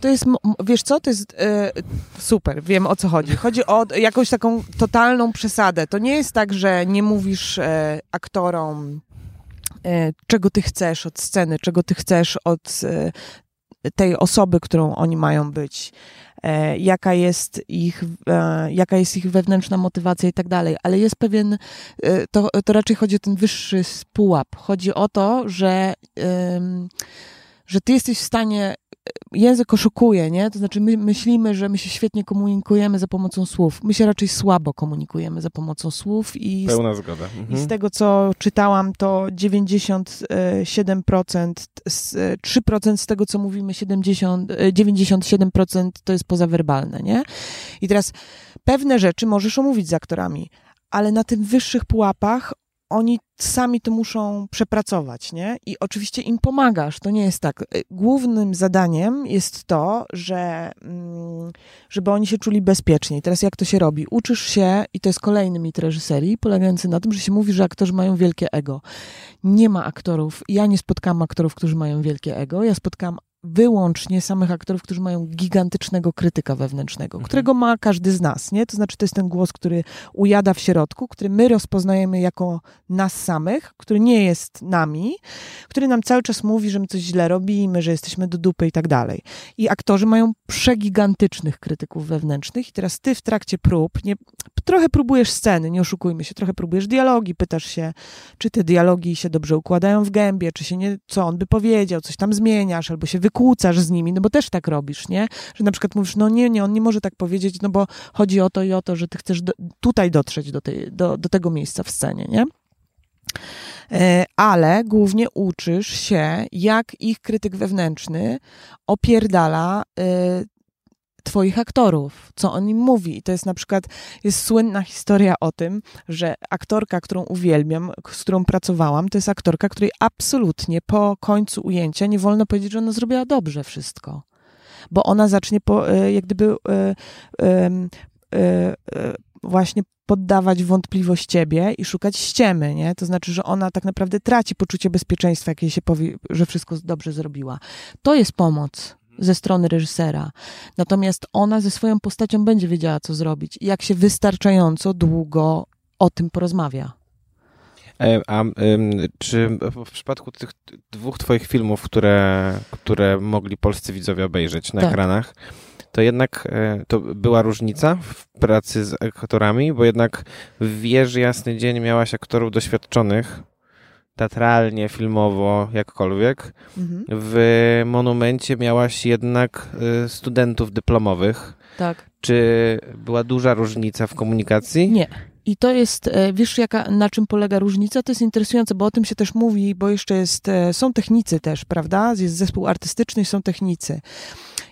To jest, wiesz co, to jest e, super, wiem o co chodzi. Chodzi o jakąś taką totalną przesadę. To nie jest tak, że nie mówisz e, aktorom, czego ty chcesz od sceny, czego ty chcesz od e, tej osoby, którą oni mają być, e, jaka jest ich, e, jaka jest ich wewnętrzna motywacja i tak dalej, ale jest pewien, e, to, to raczej chodzi o ten wyższy pułap. Chodzi o to, że, że ty jesteś w stanie język oszukuje, nie? To znaczy my myślimy, że my się świetnie komunikujemy za pomocą słów. My się raczej słabo komunikujemy za pomocą słów i z, Pełna zgoda. i Mhm. z tego, co czytałam, to 97%, z, e, 3% z tego, co mówimy, 70, e, 97% to jest pozawerbalne, nie? I teraz pewne rzeczy możesz omówić z aktorami, ale na tym wyższych pułapach oni sami to muszą przepracować, nie? I oczywiście im pomagasz, to nie jest tak. Y, Głównym zadaniem jest to, że mm, żeby oni się czuli bezpiecznie. Teraz jak to się robi? Uczysz się, i to jest kolejny mit reżyserii, polegający na tym, że się mówi, że aktorzy mają wielkie ego. Nie ma aktorów, ja nie spotkałam aktorów, którzy mają wielkie ego, ja spotkałam wyłącznie samych aktorów, którzy mają gigantycznego krytyka wewnętrznego, Mhm. którego ma każdy z nas, nie? To znaczy to jest ten głos, który ujada w środku, który my rozpoznajemy jako nas samych, który nie jest nami, który nam cały czas mówi, że my coś źle robimy, że jesteśmy do dupy i tak dalej. I aktorzy mają przegigantycznych krytyków wewnętrznych i teraz ty w trakcie prób, nie, trochę próbujesz sceny, nie oszukujmy się, trochę próbujesz dialogi, pytasz się, czy te dialogi się dobrze układają w gębie, czy się nie, co on by powiedział, coś tam zmieniasz, albo się wykłócasz z nimi, no bo też tak robisz, nie? Że na przykład mówisz, no nie, nie, on nie może tak powiedzieć, no bo chodzi o to i o to, że ty chcesz do, tutaj dotrzeć do, tej, do, do tego miejsca w scenie, nie? E, Ale głównie uczysz się, jak ich krytyk wewnętrzny opierdala e, twoich aktorów, co on im mówi. I to jest na przykład, jest słynna historia o tym, że aktorka, którą uwielbiam, z którą pracowałam, to jest aktorka, której absolutnie po końcu ujęcia nie wolno powiedzieć, że ona zrobiła dobrze wszystko. Bo ona zacznie po, e, jak gdyby e, e, właśnie poddawać wątpliwość ciebie i szukać ściemy, nie? To znaczy, że ona tak naprawdę traci poczucie bezpieczeństwa, jak jej się powie, że wszystko dobrze zrobiła. To jest pomoc ze strony reżysera. Natomiast ona ze swoją postacią będzie wiedziała, co zrobić i jak się wystarczająco długo o tym porozmawia. E, A czy w przypadku tych dwóch twoich filmów, które, które mogli polscy widzowie obejrzeć na Tak. ekranach, to jednak e, to była różnica w pracy z aktorami, bo jednak w Wieży Jasny Dzień miałaś aktorów doświadczonych, teatralnie, filmowo, jakkolwiek. Mhm. W Monumencie miałaś jednak e, studentów dyplomowych. Tak. Czy była duża różnica w komunikacji? Nie. I to jest, e, wiesz, jaka, na czym polega różnica? To jest interesujące, bo o tym się też mówi, bo jeszcze jest, e, są technicy też, prawda? Jest zespół artystyczny, i są technicy.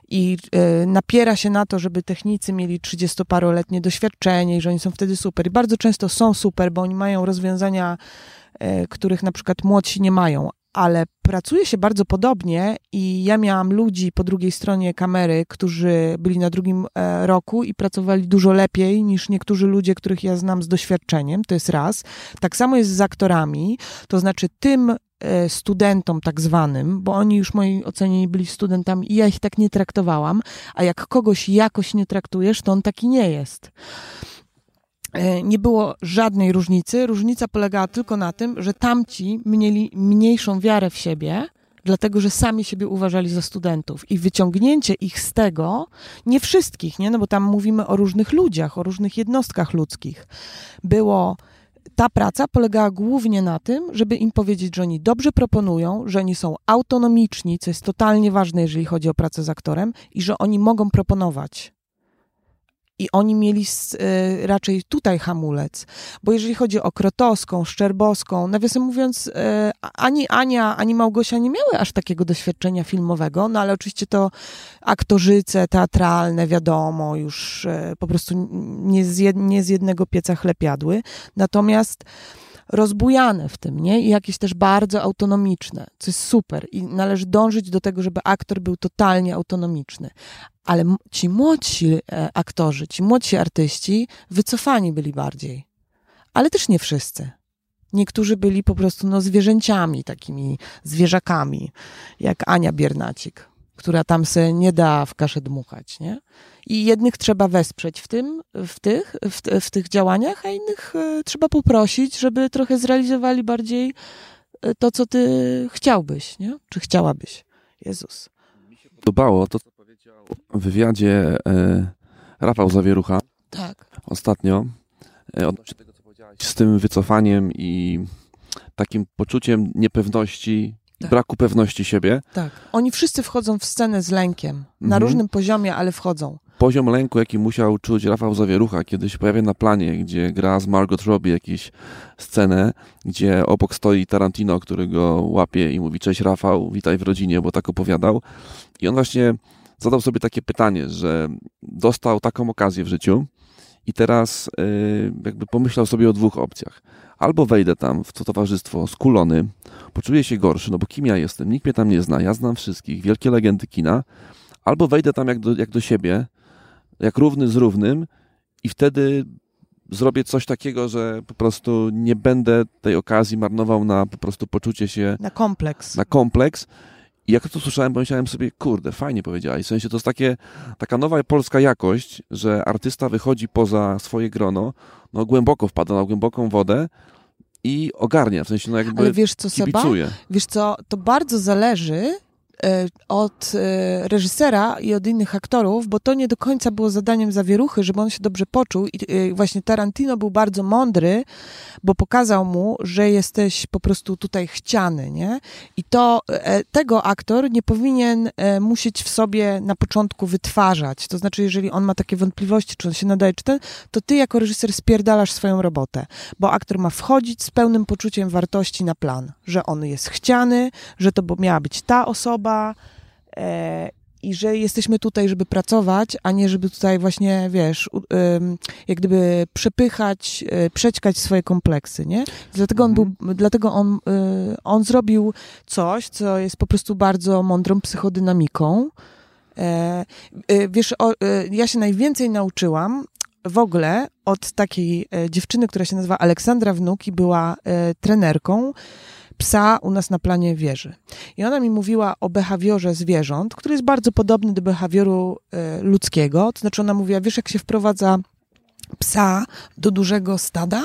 i y, napiera się na to, żeby technicy mieli 30-paroletnie doświadczenie i że oni są wtedy super. I bardzo często są super, bo oni mają rozwiązania, y, których na przykład młodsi nie mają, ale pracuje się bardzo podobnie i ja miałam ludzi po drugiej stronie kamery, którzy byli na drugim e, roku i pracowali dużo lepiej niż niektórzy ludzie, których ja znam z doświadczeniem, to jest raz. Tak samo jest z aktorami, to znaczy tym e, studentom tak zwanym, bo oni już w mojej ocenie nie byli studentami i ja ich tak nie traktowałam, a jak kogoś jakoś nie traktujesz, to on taki nie jest. E, nie było żadnej różnicy. Różnica polegała tylko na tym, że tamci mieli mniejszą wiarę w siebie, dlatego że sami siebie uważali za studentów. I wyciągnięcie ich z tego, nie wszystkich, nie? No bo tam mówimy o różnych ludziach, o różnych jednostkach ludzkich, było. Ta praca polegała głównie na tym, żeby im powiedzieć, że oni dobrze proponują, że oni są autonomiczni, co jest totalnie ważne, jeżeli chodzi o pracę z aktorem, i że oni mogą proponować i oni mieli y, raczej tutaj hamulec. Bo jeżeli chodzi o Krotowską, Szczerbowską, nawiasem mówiąc, y, ani Ania, ani Małgosia nie miały aż takiego doświadczenia filmowego, no ale oczywiście to aktorzyce teatralne, wiadomo, już y, po prostu nie z, jed, nie z jednego pieca chleb jadły. Natomiast rozbujane w tym, nie? I jakieś też bardzo autonomiczne, co jest super. I należy dążyć do tego, żeby aktor był totalnie autonomiczny. Ale ci młodsi e, aktorzy, ci młodsi artyści wycofani byli bardziej. Ale też nie wszyscy. Niektórzy byli po prostu no, zwierzęciami, takimi zwierzakami, jak Ania Biernacik, która tam se nie da w kaszę dmuchać, nie? I jednych trzeba wesprzeć w tym, w tych, w, w tych działaniach, a innych e, trzeba poprosić, żeby trochę zrealizowali bardziej e, to, co ty chciałbyś, nie? Czy chciałabyś. Jezus. Mi się podobało to, co powiedział w wywiadzie e, Rafał Zawierucha. Tak. Ostatnio. E, odnośnie tego, co powiedziałaś, z tym wycofaniem i takim poczuciem niepewności tak. braku pewności siebie. Tak. Oni wszyscy wchodzą w scenę z lękiem. Na mhm. różnym poziomie, ale wchodzą poziom lęku, jaki musiał czuć Rafał Zawierucha, kiedy się pojawia na planie, gdzie gra z Margot Robbie jakąś scenę, gdzie obok stoi Tarantino, który go łapie i mówi cześć Rafał, witaj w rodzinie, bo tak opowiadał. I on właśnie zadał sobie takie pytanie, że dostał taką okazję w życiu i teraz yy, jakby pomyślał sobie o dwóch opcjach. Albo wejdę tam w to towarzystwo skulony, poczuję się gorszy, no bo kim ja jestem, nikt mnie tam nie zna, ja znam wszystkich, wielkie legendy kina, albo wejdę tam jak do, jak do siebie, jak równy z równym i wtedy zrobię coś takiego, że po prostu nie będę tej okazji marnował na po prostu poczucie się... Na kompleks. Na kompleks. I jak to słyszałem, pomyślałem sobie, kurde, fajnie powiedziałeś. W sensie to jest takie, taka nowa polska jakość, że artysta wychodzi poza swoje grono, no głęboko wpada na głęboką wodę i ogarnia, w sensie no jakby Ale wiesz co, kibicuje. Seba? Wiesz co, to bardzo zależy, od e, reżysera i od innych aktorów, bo to nie do końca było zadaniem zawieruchy, żeby on się dobrze poczuł. I e, właśnie Tarantino był bardzo mądry, bo pokazał mu, że jesteś po prostu tutaj chciany, nie? I to tego aktor nie powinien musieć w sobie na początku wytwarzać. To znaczy, jeżeli on ma takie wątpliwości, czy on się nadaje, czy ten, to ty jako reżyser spierdalasz swoją robotę, bo aktor ma wchodzić z pełnym poczuciem wartości na plan, że on jest chciany, że to miała być ta osoba, e, i że jesteśmy tutaj, żeby pracować, a nie żeby tutaj właśnie, wiesz, jak gdyby przepychać, e, przećkać swoje kompleksy, nie? Dlatego on był, mhm. dlatego on, e, on zrobił coś, co jest po prostu bardzo mądrą psychodynamiką. Wiesz, ja się najwięcej nauczyłam w ogóle od takiej dziewczyny, która się nazywa Aleksandra Wnuk i była trenerką psa u nas na planie wieży. I ona mi mówiła o behawiorze zwierząt, który jest bardzo podobny do behawioru y, ludzkiego. To znaczy ona mówiła, wiesz jak się wprowadza psa do dużego stada?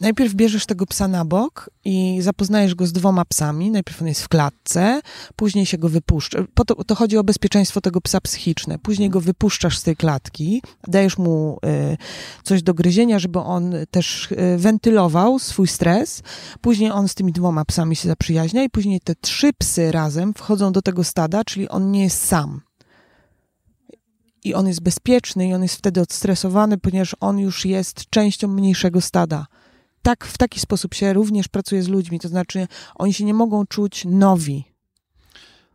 Najpierw bierzesz tego psa na bok i zapoznajesz go z dwoma psami. Najpierw on jest w klatce, później się go wypuszcza. To, to, chodzi o bezpieczeństwo tego psa psychiczne. Później go wypuszczasz z tej klatki, dajesz mu y, coś do gryzienia, żeby on też y, wentylował swój stres. Później on z tymi dwoma psami się zaprzyjaźnia i później te trzy psy razem wchodzą do tego stada, czyli on nie jest sam i on jest bezpieczny i on jest wtedy odstresowany, ponieważ on już jest częścią mniejszego stada tak, w taki sposób się również pracuje z ludźmi, to znaczy oni się nie mogą czuć nowi.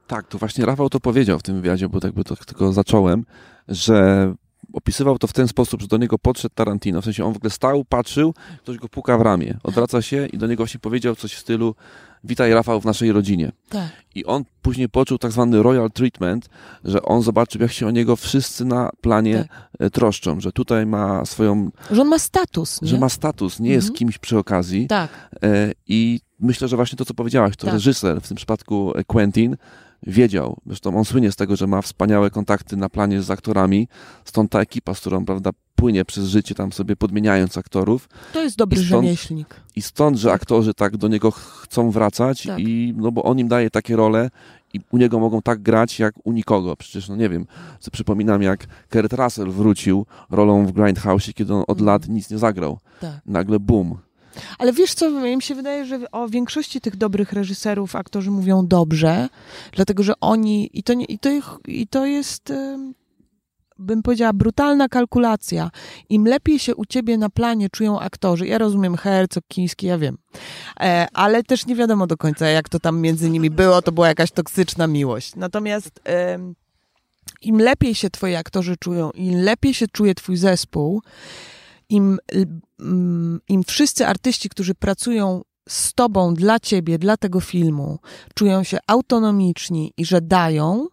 Tak, to właśnie Rafał to powiedział w tym wywiadzie, bo tak by to tylko zacząłem, że opisywał to w ten sposób, że do niego podszedł Tarantino. W sensie on w ogóle stał, patrzył, ktoś go puka w ramię, odwraca się i do niego właśnie powiedział coś w stylu witaj Rafał w naszej rodzinie. Tak. I on później poczuł tak zwany royal treatment, że on zobaczył, jak się o niego wszyscy na planie tak. troszczą, że tutaj ma swoją... Że on ma status, nie? Że ma status, nie mhm. jest kimś przy okazji. Tak. E, I myślę, że właśnie to, co powiedziałaś, to tak. reżyser, w tym przypadku Quentin, wiedział. Zresztą on słynie z tego, że ma wspaniałe kontakty na planie z aktorami, stąd ta ekipa, z którą, prawda, płynie przez życie tam sobie podmieniając aktorów. To jest dobry I stąd, rzemieślnik. I stąd, że aktorzy tak do niego chcą wracać tak. i no bo on im daje takie role i u niego mogą tak grać jak u nikogo. Przecież, no nie wiem, przypominam jak Kurt Russell wrócił rolą w Grindhouse, kiedy on od mm. lat nic nie zagrał. Tak. Nagle boom. Ale wiesz co, mi się wydaje, że o większości tych dobrych reżyserów aktorzy mówią dobrze, dlatego że oni, i to, nie, i to, i to jest, bym powiedziała, brutalna kalkulacja. Im lepiej się u ciebie na planie czują aktorzy, ja rozumiem Herzog, Kiński, ja wiem, e, ale też nie wiadomo do końca, jak to tam między nimi było, to była jakaś toksyczna miłość. Natomiast im lepiej się twoi aktorzy czują, im lepiej się czuje twój zespół, im, im wszyscy artyści, którzy pracują z tobą, dla ciebie, dla tego filmu, czują się autonomiczni i że dają,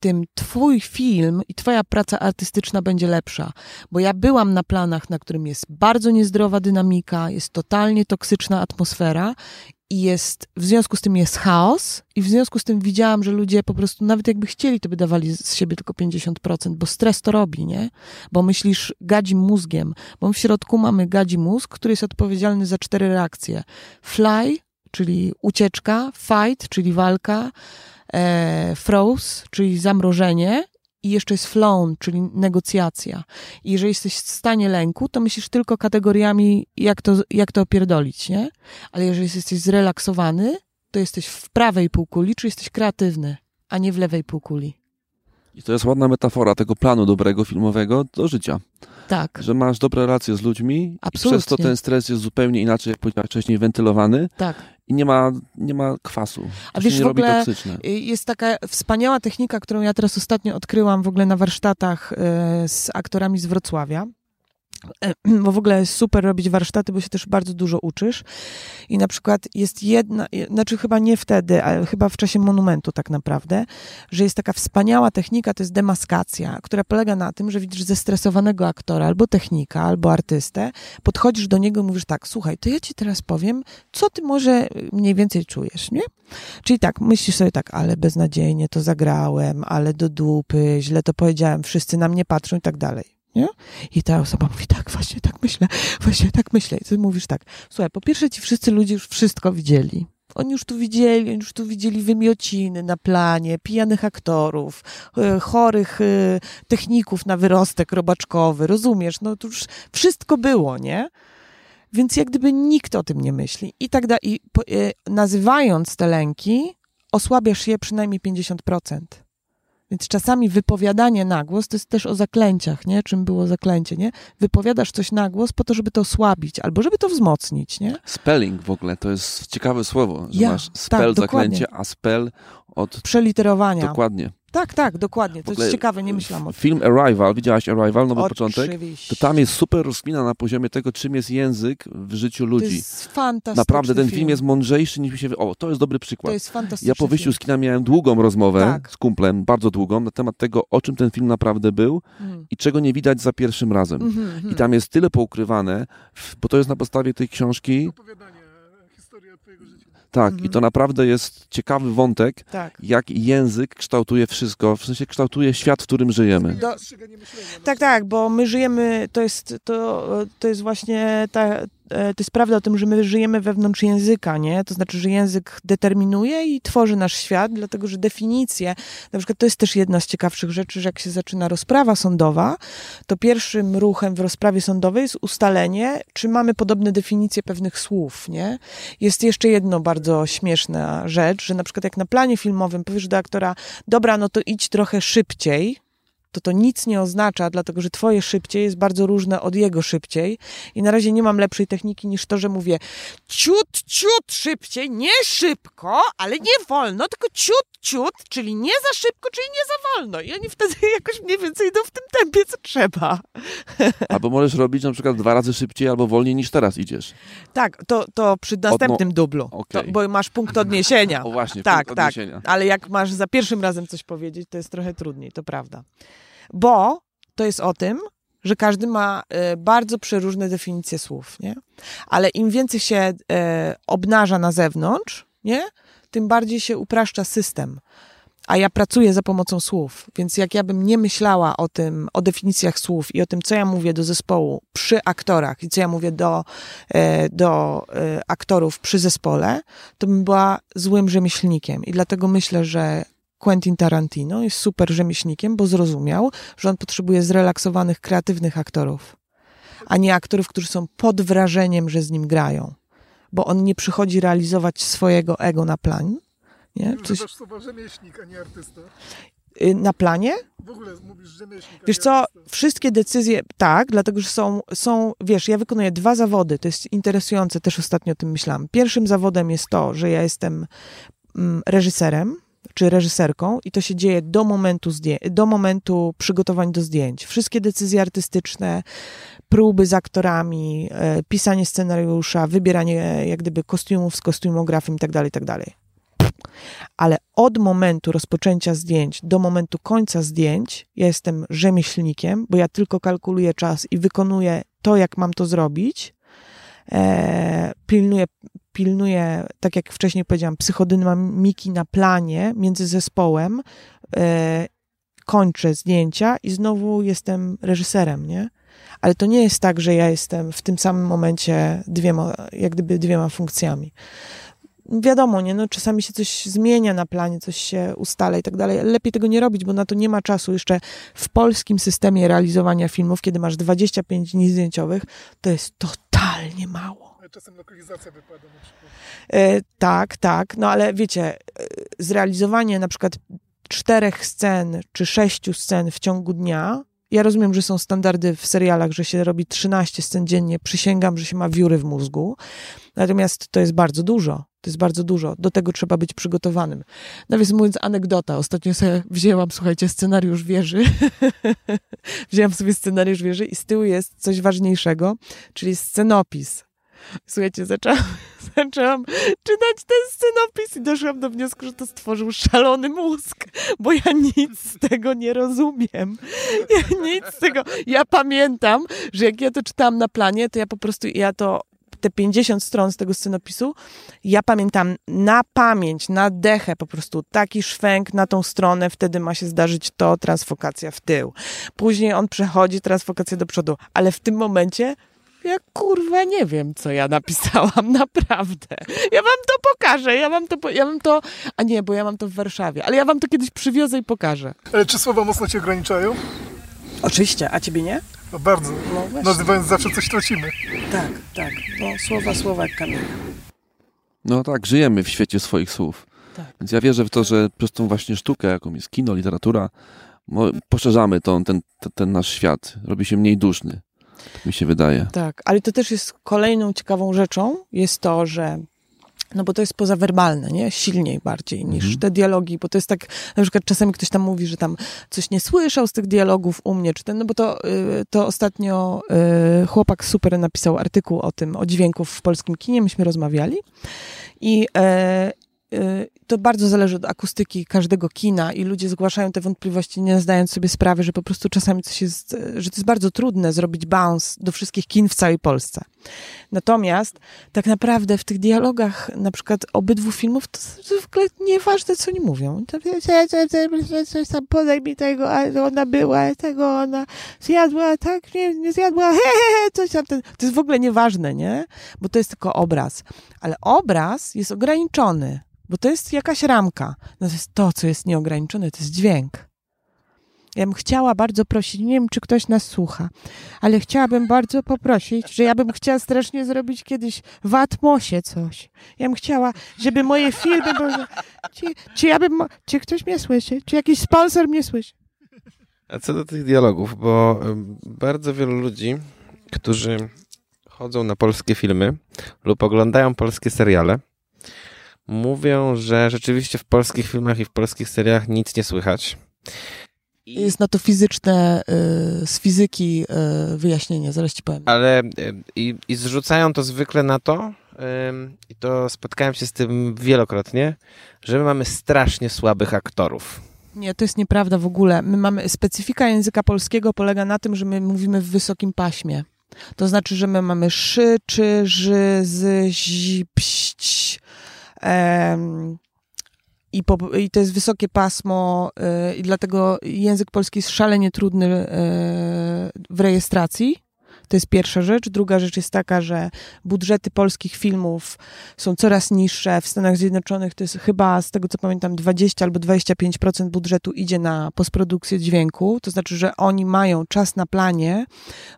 tym twój film i twoja praca artystyczna będzie lepsza. Bo ja byłam na planach, na którym jest bardzo niezdrowa dynamika, jest totalnie toksyczna atmosfera i jest, w związku z tym jest chaos i w związku z tym widziałam, że ludzie po prostu nawet jakby chcieli, to by dawali z siebie tylko 50%, bo stres to robi, nie? Bo myślisz gadzim mózgiem, bo w środku mamy gadzi mózg, który jest odpowiedzialny za cztery reakcje. Fly, czyli ucieczka, fight, czyli walka, e, froze, czyli zamrożenie i jeszcze jest flown, czyli negocjacja. I jeżeli jesteś w stanie lęku, to myślisz tylko kategoriami, jak to, jak to opierdolić, nie? Ale jeżeli jesteś zrelaksowany, to jesteś w prawej półkuli, czy jesteś kreatywny, a nie w lewej półkuli. I to jest ładna metafora tego planu dobrego filmowego do życia. Tak. Że masz dobre relacje z ludźmi Absolutnie. i przez to ten stres jest zupełnie inaczej, jak powiedziałeś wcześniej, wentylowany. Tak. I nie ma, nie ma kwasu. A wiesz, nie w ogóle y, jest taka wspaniała technika, którą ja teraz ostatnio odkryłam w ogóle na warsztatach y, z aktorami z Wrocławia bo w ogóle jest super robić warsztaty, bo się też bardzo dużo uczysz. I na przykład jest jedna, znaczy chyba nie wtedy, ale chyba w czasie monumentu tak naprawdę, że jest taka wspaniała technika, to jest demaskacja, która polega na tym, że widzisz zestresowanego aktora, albo technika, albo artystę, podchodzisz do niego i mówisz tak, słuchaj, to ja ci teraz powiem, co ty może mniej więcej czujesz, nie? Czyli tak, myślisz sobie tak, ale beznadziejnie to zagrałem, ale do dupy, źle to powiedziałem, wszyscy na mnie patrzą i tak dalej. Nie? I ta osoba mówi, tak, właśnie tak myślę, właśnie tak myślę. I ty mówisz tak, słuchaj, po pierwsze ci wszyscy ludzie już wszystko widzieli. Oni już tu widzieli, oni już tu widzieli wymiociny na planie, pijanych aktorów, e, chorych e, techników na wyrostek robaczkowy, rozumiesz? No to już wszystko było, nie? Więc jak gdyby nikt o tym nie myśli. I tak dalej. I e, nazywając te lęki, osłabiasz je przynajmniej 50%. Więc czasami wypowiadanie na głos to jest też o zaklęciach, nie? Czym było zaklęcie, nie? Wypowiadasz coś na głos po to, żeby to osłabić albo żeby to wzmocnić, nie? Spelling w ogóle to jest ciekawe słowo, że ja, masz spell tak, zaklęcie, a spell od przeliterowania. Dokładnie. Tak, tak, dokładnie. To jest ciekawe, nie myślałam o tym. Film Arrival, widziałaś Arrival, nowy Oczywiście. początek? To tam jest super rozkmina na poziomie tego, czym jest język w życiu ludzi. To jest fantastyczny Naprawdę, ten film. film jest mądrzejszy niż mi się... O, to jest dobry przykład. To jest fantastyczny Ja po wyjściu z kina miałem długą rozmowę tak. z kumplem, bardzo długą, na temat tego, o czym ten film naprawdę był mm. i czego nie widać za pierwszym razem. Mm -hmm, I mhm. tam jest tyle poukrywane, bo to jest na podstawie tej książki... Opowiadanie. Tak, mhm. i to naprawdę jest ciekawy wątek, tak. jak język kształtuje wszystko, w sensie kształtuje świat, w którym żyjemy. Do... Tak, tak, bo my żyjemy, to jest, to, to jest właśnie ta, to jest prawda o tym, że my żyjemy wewnątrz języka, nie? To znaczy, że język determinuje i tworzy nasz świat, dlatego że definicje, na przykład to jest też jedna z ciekawszych rzeczy, że jak się zaczyna rozprawa sądowa, to pierwszym ruchem w rozprawie sądowej jest ustalenie, czy mamy podobne definicje pewnych słów, nie? Jest jeszcze jedno bardzo śmieszna rzecz, że na przykład jak na planie filmowym powiesz do aktora, dobra, no to idź trochę szybciej, to to nic nie oznacza, dlatego że twoje szybciej jest bardzo różne od jego szybciej i na razie nie mam lepszej techniki niż to, że mówię ciut, ciut szybciej, nie szybko, ale nie wolno, tylko ciut, ciut, czyli nie za szybko, czyli nie za wolno. I oni wtedy jakoś mniej więcej idą w tym tempie, co trzeba. Albo możesz robić na przykład dwa razy szybciej albo wolniej niż teraz idziesz. Tak, to, to przy następnym dublu, okej. to, bo masz punkt odniesienia. O właśnie, tak, punkt tak. odniesienia. Ale jak masz za pierwszym razem coś powiedzieć, to jest trochę trudniej, to prawda. Bo to jest o tym, że każdy ma e, bardzo przeróżne definicje słów, nie? Ale im więcej się e, obnaża na zewnątrz, nie? Tym bardziej się upraszcza system. A ja pracuję za pomocą słów, więc jak ja bym nie myślała o tym, o definicjach słów i o tym, co ja mówię do zespołu przy aktorach i co ja mówię do, e, do aktorów przy zespole, to bym była złym rzemieślnikiem. I dlatego myślę, że Quentin Tarantino jest super rzemieślnikiem, bo zrozumiał, że on potrzebuje zrelaksowanych, kreatywnych aktorów, a nie aktorów, którzy są pod wrażeniem, że z nim grają. Bo on nie przychodzi realizować swojego ego na plan, nie? Coś, Używasz słowa rzemieślnik, a nie artysta. y, na planie? W ogóle mówisz rzemieślnik, Wiesz co, wszystkie decyzje, tak, dlatego że są, są, wiesz, ja wykonuję dwa zawody, to jest interesujące, też ostatnio o tym myślałam. Pierwszym zawodem jest to, że ja jestem mm, reżyserem, czy reżyserką i to się dzieje do momentu, do momentu przygotowań do zdjęć. Wszystkie decyzje artystyczne, próby z aktorami, e, pisanie scenariusza, wybieranie e, jak gdyby kostiumów z kostiumografem i tak dalej, i tak. Ale od momentu rozpoczęcia zdjęć do momentu końca zdjęć ja jestem rzemieślnikiem, bo ja tylko kalkuluję czas i wykonuję to, jak mam to zrobić. E, pilnuję, pilnuję, tak jak wcześniej powiedziałam, psychodynamiki na planie między zespołem. E, kończę zdjęcia i znowu jestem reżyserem, nie? Ale to nie jest tak, że ja jestem w tym samym momencie dwiema, jak gdyby dwiema funkcjami wiadomo, nie, no czasami się coś zmienia na planie, coś się ustala i tak dalej. Lepiej tego nie robić, bo na to nie ma czasu. Jeszcze w polskim systemie realizowania filmów, kiedy masz 25 dni zdjęciowych, to jest totalnie mało. Czasem lokalizacja wypada na przykład. E, tak, tak, no ale wiecie, e, zrealizowanie na przykład czterech scen czy sześciu scen w ciągu dnia. Ja rozumiem, że są standardy w serialach, że się robi 13 scen dziennie. Przysięgam, że się ma wióry w mózgu. Natomiast to jest bardzo dużo. To jest bardzo dużo. Do tego trzeba być przygotowanym. Nawiasem mówiąc, anegdota. Ostatnio sobie wzięłam, słuchajcie, scenariusz wieży. Wzięłam sobie scenariusz wieży i z tyłu jest coś ważniejszego, czyli scenopis. Słuchajcie, zaczęłam, zaczęłam czytać ten scenopis i doszłam do wniosku, że to stworzył szalony mózg, bo ja nic z tego nie rozumiem. Ja nic z tego. Ja pamiętam, że jak ja to czytałam na planie, to ja po prostu, ja to te 50 stron z tego scenopisu, ja pamiętam na pamięć, na dechę po prostu taki szwęk na tą stronę, wtedy ma się zdarzyć to, transfokacja w tył. Później on przechodzi transfokację do przodu, ale w tym momencie ja kurwa nie wiem, co ja napisałam, naprawdę. Ja wam to pokażę, ja wam to, po- ja wam to, a nie, bo ja mam to w Warszawie, ale ja wam to kiedyś przywiozę i pokażę. Ale czy słowa mocno cię ograniczają? Oczywiście, a ciebie nie? No bardzo. No. Nazywając zawsze coś tracimy. Tak, tak, no słowa, słowa jak kamień. No tak, żyjemy w świecie swoich słów. Tak. Więc ja wierzę w to, że przez tą właśnie sztukę, jaką jest kino, literatura, poszerzamy tą, ten, ten, ten nasz świat. Robi się mniej duszny. Mi się wydaje. Tak, ale to też jest kolejną ciekawą rzeczą, jest to, że no bo to jest pozawerbalne, nie? Silniej bardziej niż Mhm. te dialogi, bo to jest tak, na przykład czasami ktoś tam mówi, że tam coś nie słyszał z tych dialogów u mnie, czy ten, no bo to, y, to ostatnio y, chłopak super napisał artykuł o tym, o dźwięku w polskim kinie, myśmy rozmawiali i e, to bardzo zależy od akustyki każdego kina i ludzie zgłaszają te wątpliwości, nie zdając sobie sprawy, że po prostu czasami coś jest, że to jest bardzo trudne zrobić bounce do wszystkich kin w całej Polsce. Natomiast tak naprawdę w tych dialogach na przykład obydwu filmów to, ogóle nieważne, co oni mówią. Coś tam podaj mi tego, a ona była, tego ona zjadła, tak, nie, nie zjadła, he, he, he, coś tam. To jest w ogóle nieważne, nie? Bo to jest tylko obraz. Ale obraz jest ograniczony, bo to jest jakaś ramka. Natomiast to, co jest nieograniczone, to jest dźwięk. Ja bym chciała bardzo prosić, nie wiem, czy ktoś nas słucha, ale chciałabym bardzo poprosić, że ja bym chciała strasznie zrobić kiedyś w Atmosie coś. Ja bym chciała, żeby moje filmy były... Czy, czy ja bym... Czy ktoś mnie słyszy? Czy jakiś sponsor mnie słyszy? A co do tych dialogów, bo bardzo wielu ludzi, którzy chodzą na polskie filmy lub oglądają polskie seriale, mówią, że rzeczywiście w polskich filmach i w polskich serialach nic nie słychać. Jest na to fizyczne, y, z fizyki y, wyjaśnienie, zaraz ci powiem. Ale y, i, i zrzucają to zwykle na to, i to spotkałem się z tym wielokrotnie, że my mamy strasznie słabych aktorów. Nie, to jest nieprawda w ogóle. My mamy, specyfika języka polskiego polega na tym, że my mówimy w wysokim paśmie. To znaczy, że my mamy szy, czy, ży, z, zi, pść, em, i, po, I to jest wysokie pasmo, y, i dlatego język polski jest szalenie trudny y, w rejestracji. To jest pierwsza rzecz. Druga rzecz jest taka, że budżety polskich filmów są coraz niższe. W Stanach Zjednoczonych to jest chyba, z tego co pamiętam, 20 albo 25% budżetu idzie na postprodukcję dźwięku. To znaczy, że oni mają czas na planie,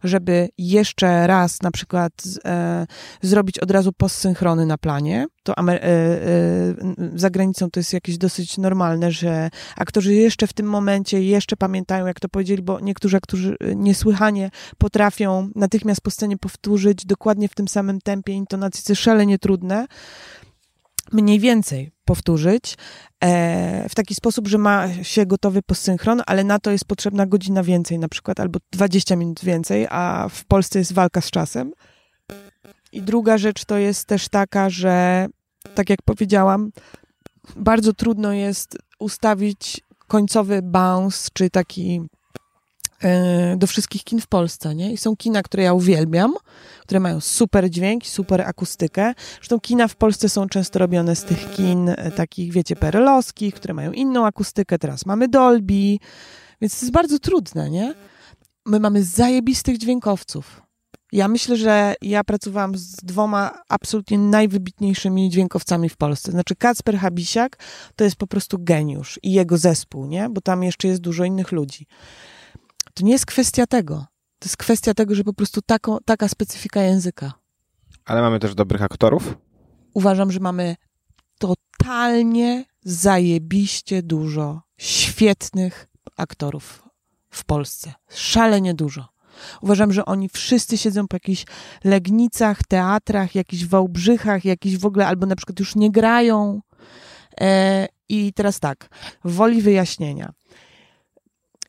żeby jeszcze raz na przykład e, zrobić od razu postsynchrony na planie. To Amer- e, e, za granicą to jest jakieś dosyć normalne, że aktorzy jeszcze w tym momencie jeszcze pamiętają, jak to powiedzieli, bo niektórzy aktorzy niesłychanie potrafią natychmiast po scenie powtórzyć dokładnie w tym samym tempie intonacji, co szalenie trudne, mniej więcej powtórzyć e, w taki sposób, że ma się gotowy postsynchron, ale na to jest potrzebna godzina więcej na przykład, albo 20 minut więcej, a w Polsce jest walka z czasem. I druga rzecz to jest też taka, że tak jak powiedziałam, bardzo trudno jest ustawić końcowy bounce, czy taki E, do wszystkich kin w Polsce, nie? I są kina, które ja uwielbiam, które mają super dźwięk, super akustykę. Zresztą kina w Polsce są często robione z tych kin e, takich, wiecie, perelowskich, które mają inną akustykę. Teraz mamy Dolby, więc to jest bardzo trudne, nie? My mamy zajebistych dźwiękowców. Ja myślę, że ja pracowałam z dwoma absolutnie najwybitniejszymi dźwiękowcami w Polsce. Znaczy Kacper Habisiak to jest po prostu geniusz i jego zespół, nie? Bo tam jeszcze jest dużo innych ludzi. To nie jest kwestia tego. To jest kwestia tego, że po prostu taką, taka specyfika języka. Ale mamy też dobrych aktorów? Uważam, że mamy totalnie zajebiście dużo świetnych aktorów w Polsce. Szalenie dużo. Uważam, że oni wszyscy siedzą po jakichś legnicach, teatrach, jakichś wałbrzychach, jakichś w ogóle, albo na przykład już nie grają. E, I teraz tak, woli wyjaśnienia.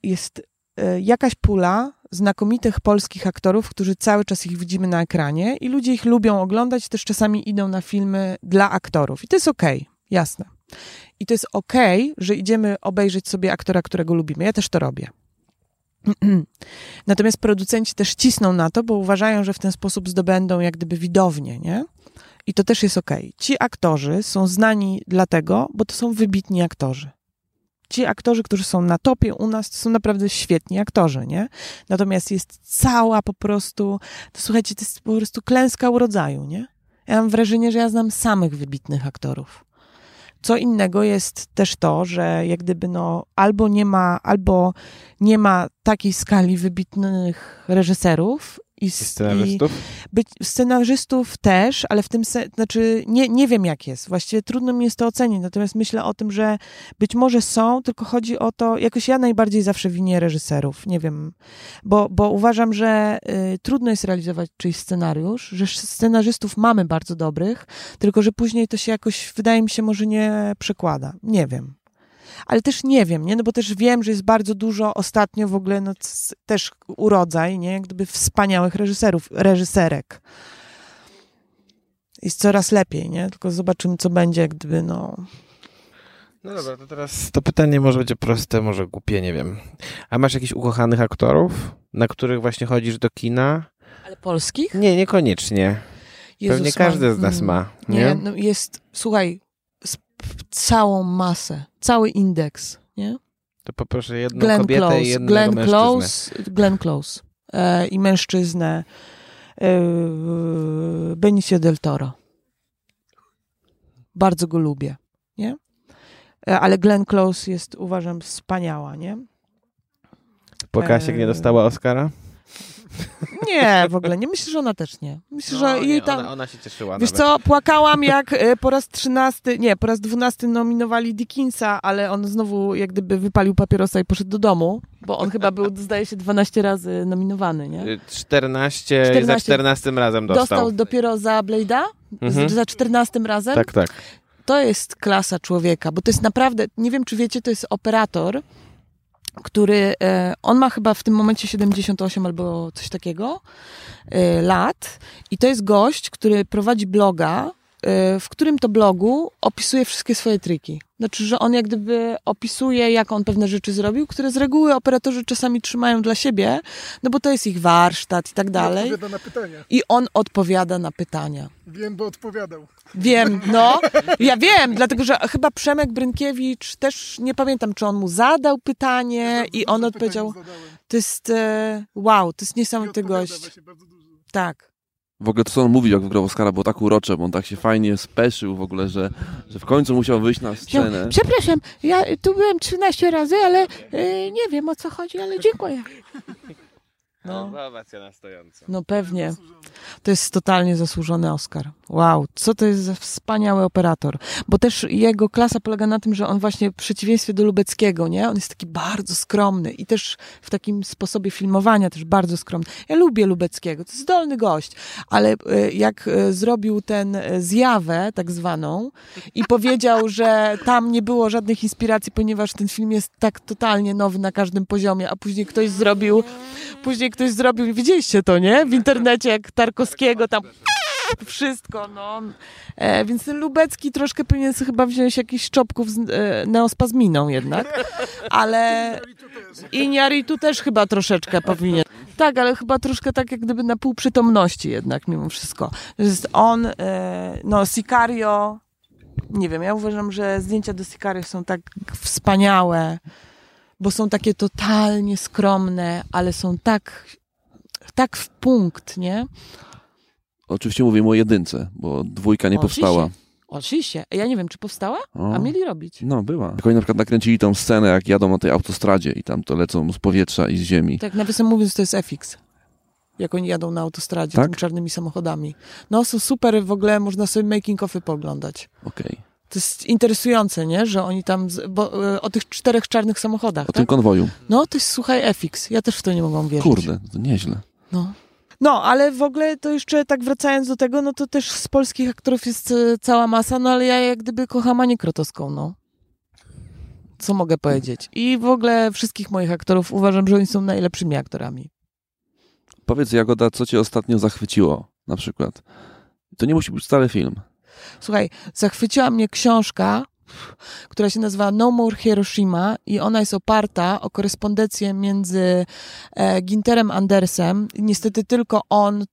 Jest E, jakaś pula znakomitych polskich aktorów, którzy cały czas ich widzimy na ekranie i ludzie ich lubią oglądać, też czasami idą na filmy dla aktorów. I to jest okej, okay, jasne. I to jest okej, okay, że idziemy obejrzeć sobie aktora, którego lubimy. Ja też to robię. Natomiast producenci też cisną na to, bo uważają, że w ten sposób zdobędą jak gdyby widownię, nie? I to też jest okej. Okay. Ci aktorzy są znani dlatego, bo to są wybitni aktorzy ci aktorzy, którzy są na topie u nas, to są naprawdę świetni aktorzy, nie? Natomiast jest cała po prostu, to słuchajcie, to jest po prostu klęska urodzaju, nie? Ja mam wrażenie, że ja znam samych wybitnych aktorów. Co innego jest też to, że jak gdyby no albo nie ma, albo nie ma takiej skali wybitnych reżyserów i, scenarzystów? I być, scenarzystów też, ale w tym, se, znaczy nie, nie wiem jak jest. Właściwie trudno mi jest to ocenić, natomiast myślę o tym, że być może są, tylko chodzi o to, jakoś ja najbardziej zawsze winię reżyserów, nie wiem, bo, bo uważam, że y, trudno jest realizować czyjś scenariusz, że scenarzystów mamy bardzo dobrych, tylko że później to się jakoś, wydaje mi się, może nie przekłada. Nie wiem ale też nie wiem, nie? No bo też wiem, że jest bardzo dużo ostatnio w ogóle, no też urodzaj, nie? Gdyby wspaniałych reżyserów, reżyserek. Jest coraz lepiej, nie? Tylko zobaczymy, co będzie, gdyby, no... No dobra, to teraz to pytanie może będzie proste, może głupie, nie wiem. A masz jakichś ukochanych aktorów, na których właśnie chodzisz do kina? Ale polskich? Nie, niekoniecznie. Jezus, Pewnie każdy z nas ma. Nie, nie no jest, słuchaj, całą masę, cały indeks, nie? To poproszę jedną Glenn kobietę Close, i jednego Glenn mężczyznę. Close, Glenn Close e, i mężczyznę e, Benicio del Toro. Bardzo go lubię, nie? E, ale Glenn Close jest, uważam, wspaniała, nie? Pokasiek nie dostała Oscara? Nie, w ogóle nie. Myślę, że ona też nie. Myślę, że No, jej nie, tam... ona, ona się cieszyła Wiesz nawet. co, płakałam jak e, po raz trzynasty, nie, po raz dwunasty nominowali Dickinsa, ale on znowu jak gdyby wypalił papierosa i poszedł do domu, bo on chyba był, zdaje się, 12 razy nominowany, nie? Y, 14, 14. za 14 razem dostał. Dostał dopiero za Blade'a, Mhm. za 14 razem. Tak, tak. To jest klasa człowieka, bo to jest naprawdę, nie wiem czy wiecie, to jest operator, który, e, on ma chyba w tym momencie 78 albo coś takiego e, lat. I to jest gość, który prowadzi bloga, w którym to blogu opisuje wszystkie swoje triki. Znaczy, że on jak gdyby opisuje, jak on pewne rzeczy zrobił, które z reguły operatorzy czasami trzymają dla siebie, no bo to jest ich warsztat i tak dalej. Odpowiada na pytania. I on odpowiada na pytania. Wiem, bo odpowiadał. Wiem, no. Ja wiem, dlatego że chyba Przemek Brynkiewicz też, nie pamiętam, czy on mu zadał pytanie i on odpowiedział. To jest, e, wow, to jest I niesamowity gość. właśnie bardzo dużo. Tak. W ogóle to, co on mówił, jak wygrał Oscara, było tak urocze, bo on tak się fajnie speszył w ogóle, że, że w końcu musiał wyjść na scenę. Przepraszam, ja tu byłem 13 razy, ale e, nie wiem o co chodzi, ale dziękuję. No. Owacja na stojąco. No pewnie. To jest totalnie zasłużony Oscar. Wow, co to jest za wspaniały operator. Bo też jego klasa polega na tym, że on właśnie w przeciwieństwie do Lubeckiego, nie? On jest taki bardzo skromny i też w takim sposobie filmowania też bardzo skromny. Ja lubię Lubeckiego, to jest zdolny gość, ale e, jak e, zrobił ten e, zjawę tak zwaną i powiedział, że tam nie było żadnych inspiracji, ponieważ ten film jest tak totalnie nowy na każdym poziomie, a później ktoś zrobił Później ktoś zrobił, widzieliście to, nie? W internecie, jak Tarkowskiego tam wszystko, no. E, więc ten Lubecki troszkę powinien chyba wziąć jakiś czopków z e, neospazminą jednak, ale i tu też chyba troszeczkę powinien. Tak, ale chyba troszkę tak jak gdyby na pół przytomności jednak mimo wszystko. Jest on, e, no Sicario, nie wiem, ja uważam, że zdjęcia do Sicario są tak wspaniałe, bo są takie totalnie skromne, ale są tak, tak w punkt, nie? Oczywiście mówimy o jedynce, bo dwójka nie Oczywiście. powstała. Oczywiście. Ja nie wiem, czy powstała? O. A mieli robić. No, była. Jak oni na przykład nakręcili tą scenę, jak jadą na tej autostradzie i tam to lecą z powietrza i z ziemi. Tak, nawiasem mówiąc, to jest FX. Jak oni jadą na autostradzie Tak? tymi czarnymi samochodami. No, są super, w ogóle można sobie making ofy pooglądać. Okej. To jest interesujące, nie? Że oni tam, z, bo, e, o tych czterech czarnych samochodach, O tym tak? konwoju. No, to jest, słuchaj, FX. Ja też w to nie mogłam wierzyć. Kurde, to nieźle. No. No, ale w ogóle to jeszcze tak wracając do tego, no to też z polskich aktorów jest e, cała masa, no ale ja jak gdyby kocham Anię Krotowską, no. Co mogę powiedzieć? I w ogóle wszystkich moich aktorów uważam, że oni są najlepszymi aktorami. Powiedz, Jagoda, co cię ostatnio zachwyciło na przykład? To nie musi być stary film. Słuchaj, zachwyciła mnie książka, która się nazywa No More Hiroshima i ona jest oparta o korespondencję między e, Ginterem Andersem. Niestety tylko on e,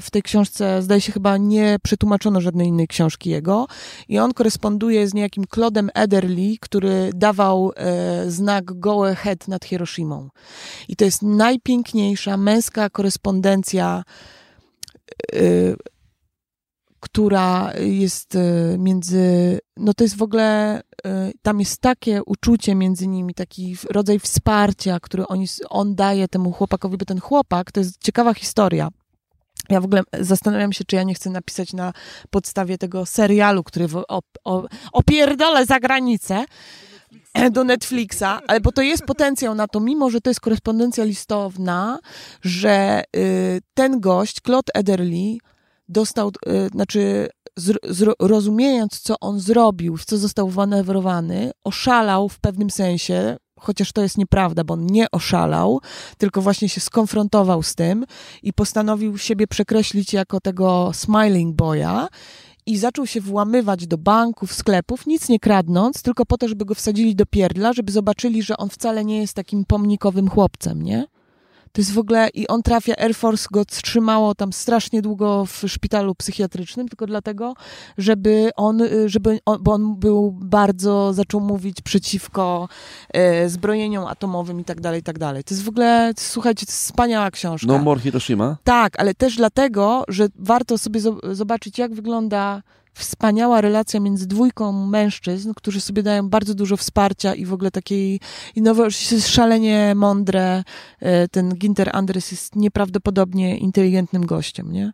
w tej książce, zdaje się chyba nie przetłumaczono żadnej innej książki jego i on koresponduje z niejakim Claudem Ederly, który dawał e, znak go ahead nad Hiroshimą. I to jest najpiękniejsza męska korespondencja e, która jest e, między, no to jest w ogóle, e, tam jest takie uczucie między nimi, taki rodzaj wsparcia, który oni, on daje temu chłopakowi, bo ten chłopak, to jest ciekawa historia. Ja w ogóle zastanawiam się, czy ja nie chcę napisać na podstawie tego serialu, który opierdolę za granicę do Netflixa, ale bo to jest potencjał na to, mimo że to jest korespondencja listowna, że y, ten gość, Claude Ederly, dostał, y, znaczy rozumiejąc, co on zrobił, w co został wmanewrowany, oszalał w pewnym sensie, chociaż to jest nieprawda, bo on nie oszalał, tylko właśnie się skonfrontował z tym i postanowił siebie przekreślić jako tego smiling boya i zaczął się włamywać do banków, sklepów, nic nie kradnąc, tylko po to, żeby go wsadzili do pierdla, żeby zobaczyli, że on wcale nie jest takim pomnikowym chłopcem, nie? To jest w ogóle, i on trafia, Air Force go trzymało tam strasznie długo w szpitalu psychiatrycznym, tylko dlatego, żeby on, y, żeby on, bo on był bardzo, zaczął mówić przeciwko e, zbrojeniom atomowym i tak dalej, i tak dalej. To jest w ogóle, słuchajcie, to jest wspaniała książka. No More Hiroshima? Tak, ale też dlatego, że warto sobie zo- zobaczyć, jak wygląda wspaniała relacja między dwójką mężczyzn, którzy sobie dają bardzo dużo wsparcia i w ogóle takiej, i jest szalenie mądre. E, ten Ginter Andres jest nieprawdopodobnie inteligentnym gościem, nie?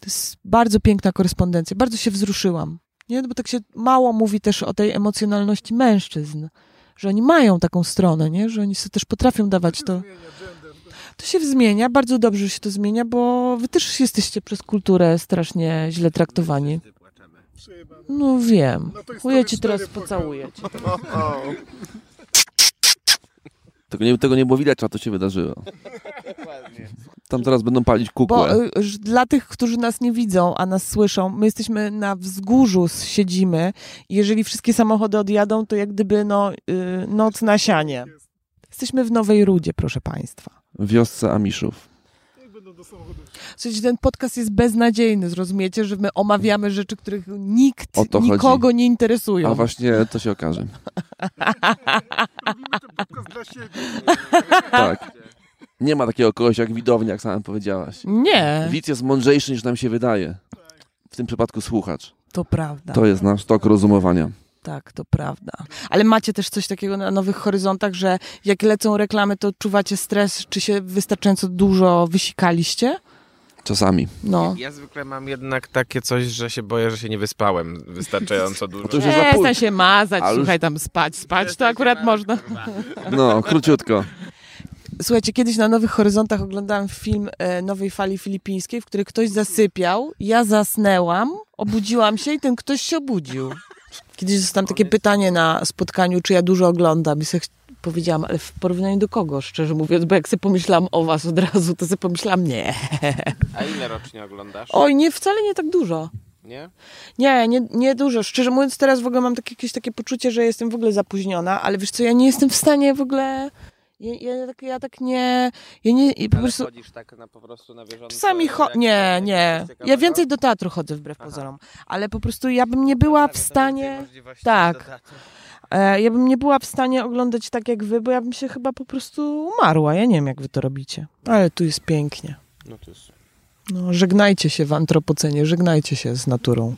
To jest bardzo piękna korespondencja. Bardzo się wzruszyłam. Nie? No bo tak się mało mówi też o tej emocjonalności mężczyzn, że oni mają taką stronę, nie? że oni sobie też potrafią dawać to. To się zmienia, bardzo dobrze się to zmienia, bo wy też jesteście przez kulturę strasznie źle traktowani. No wiem. Ja ci teraz pocałuję. Cię. Tego nie, tego nie było widać, a to się wydarzyło. Tam teraz będą palić Bo kukłę. y, y, dla tych, którzy nas nie widzą, a nas słyszą, my jesteśmy na wzgórzu, siedzimy i jeżeli wszystkie samochody odjadą, to jak gdyby no, y, noc na sianie. Jesteśmy w Nowej Rudzie, proszę Państwa. W wiosce Amiszów. Słuchajcie, ten podcast jest beznadziejny, zrozumiecie, że my omawiamy rzeczy, których nikt, O to chodzi. nikogo nie interesują. A właśnie to się okaże. Robimy ten podcast dla siebie. Tak. Nie ma takiego kogoś jak widownia, jak sama powiedziałaś. Nie, Widz jest mądrzejszy niż nam się wydaje. W tym przypadku słuchacz. to prawda. To jest nasz tok rozumowania. Tak, to prawda. Ale macie też coś takiego na Nowych Horyzontach, że jak lecą reklamy, to odczuwacie stres, czy się wystarczająco dużo wysikaliście? Czasami. No. Ja zwykle mam jednak takie coś, że się boję, że się nie wyspałem wystarczająco dużo. To już jest Przestań się mazać, Ale słuchaj, tam spać, spać to akurat można. No, króciutko. Słuchajcie, kiedyś na Nowych Horyzontach oglądałam film e, Nowej Fali Filipińskiej, w której ktoś zasypiał, ja zasnęłam, obudziłam się i ten ktoś się obudził. Kiedyś dostałam takie pytanie na spotkaniu, czy ja dużo oglądam i sobie powiedziałam, ale w porównaniu do kogo, szczerze mówiąc, bo jak sobie pomyślałam o was od razu, to sobie pomyślałam, nie. A ile rocznie oglądasz? Oj, nie, wcale nie tak dużo. Nie? Nie, nie, nie dużo. Szczerze mówiąc, teraz w ogóle mam takie, jakieś takie poczucie, że jestem w ogóle zapóźniona, ale wiesz co, ja nie jestem w stanie w ogóle... Ja, ja, tak, ja tak nie... Ja nie i po Ale prostu... chodzisz tak na po prostu na bieżąco? Czasami cho- nie, nie. Ja więcej do teatru chodzę wbrew Aha. pozorom, ale po prostu ja bym nie była w stanie, tak. e, ja bym nie była w stanie oglądać tak jak wy, bo ja bym się chyba po prostu umarła. Ja nie wiem, jak wy to robicie, ale tu jest pięknie. No to jest... No, żegnajcie się w antropocenie, żegnajcie się z naturą.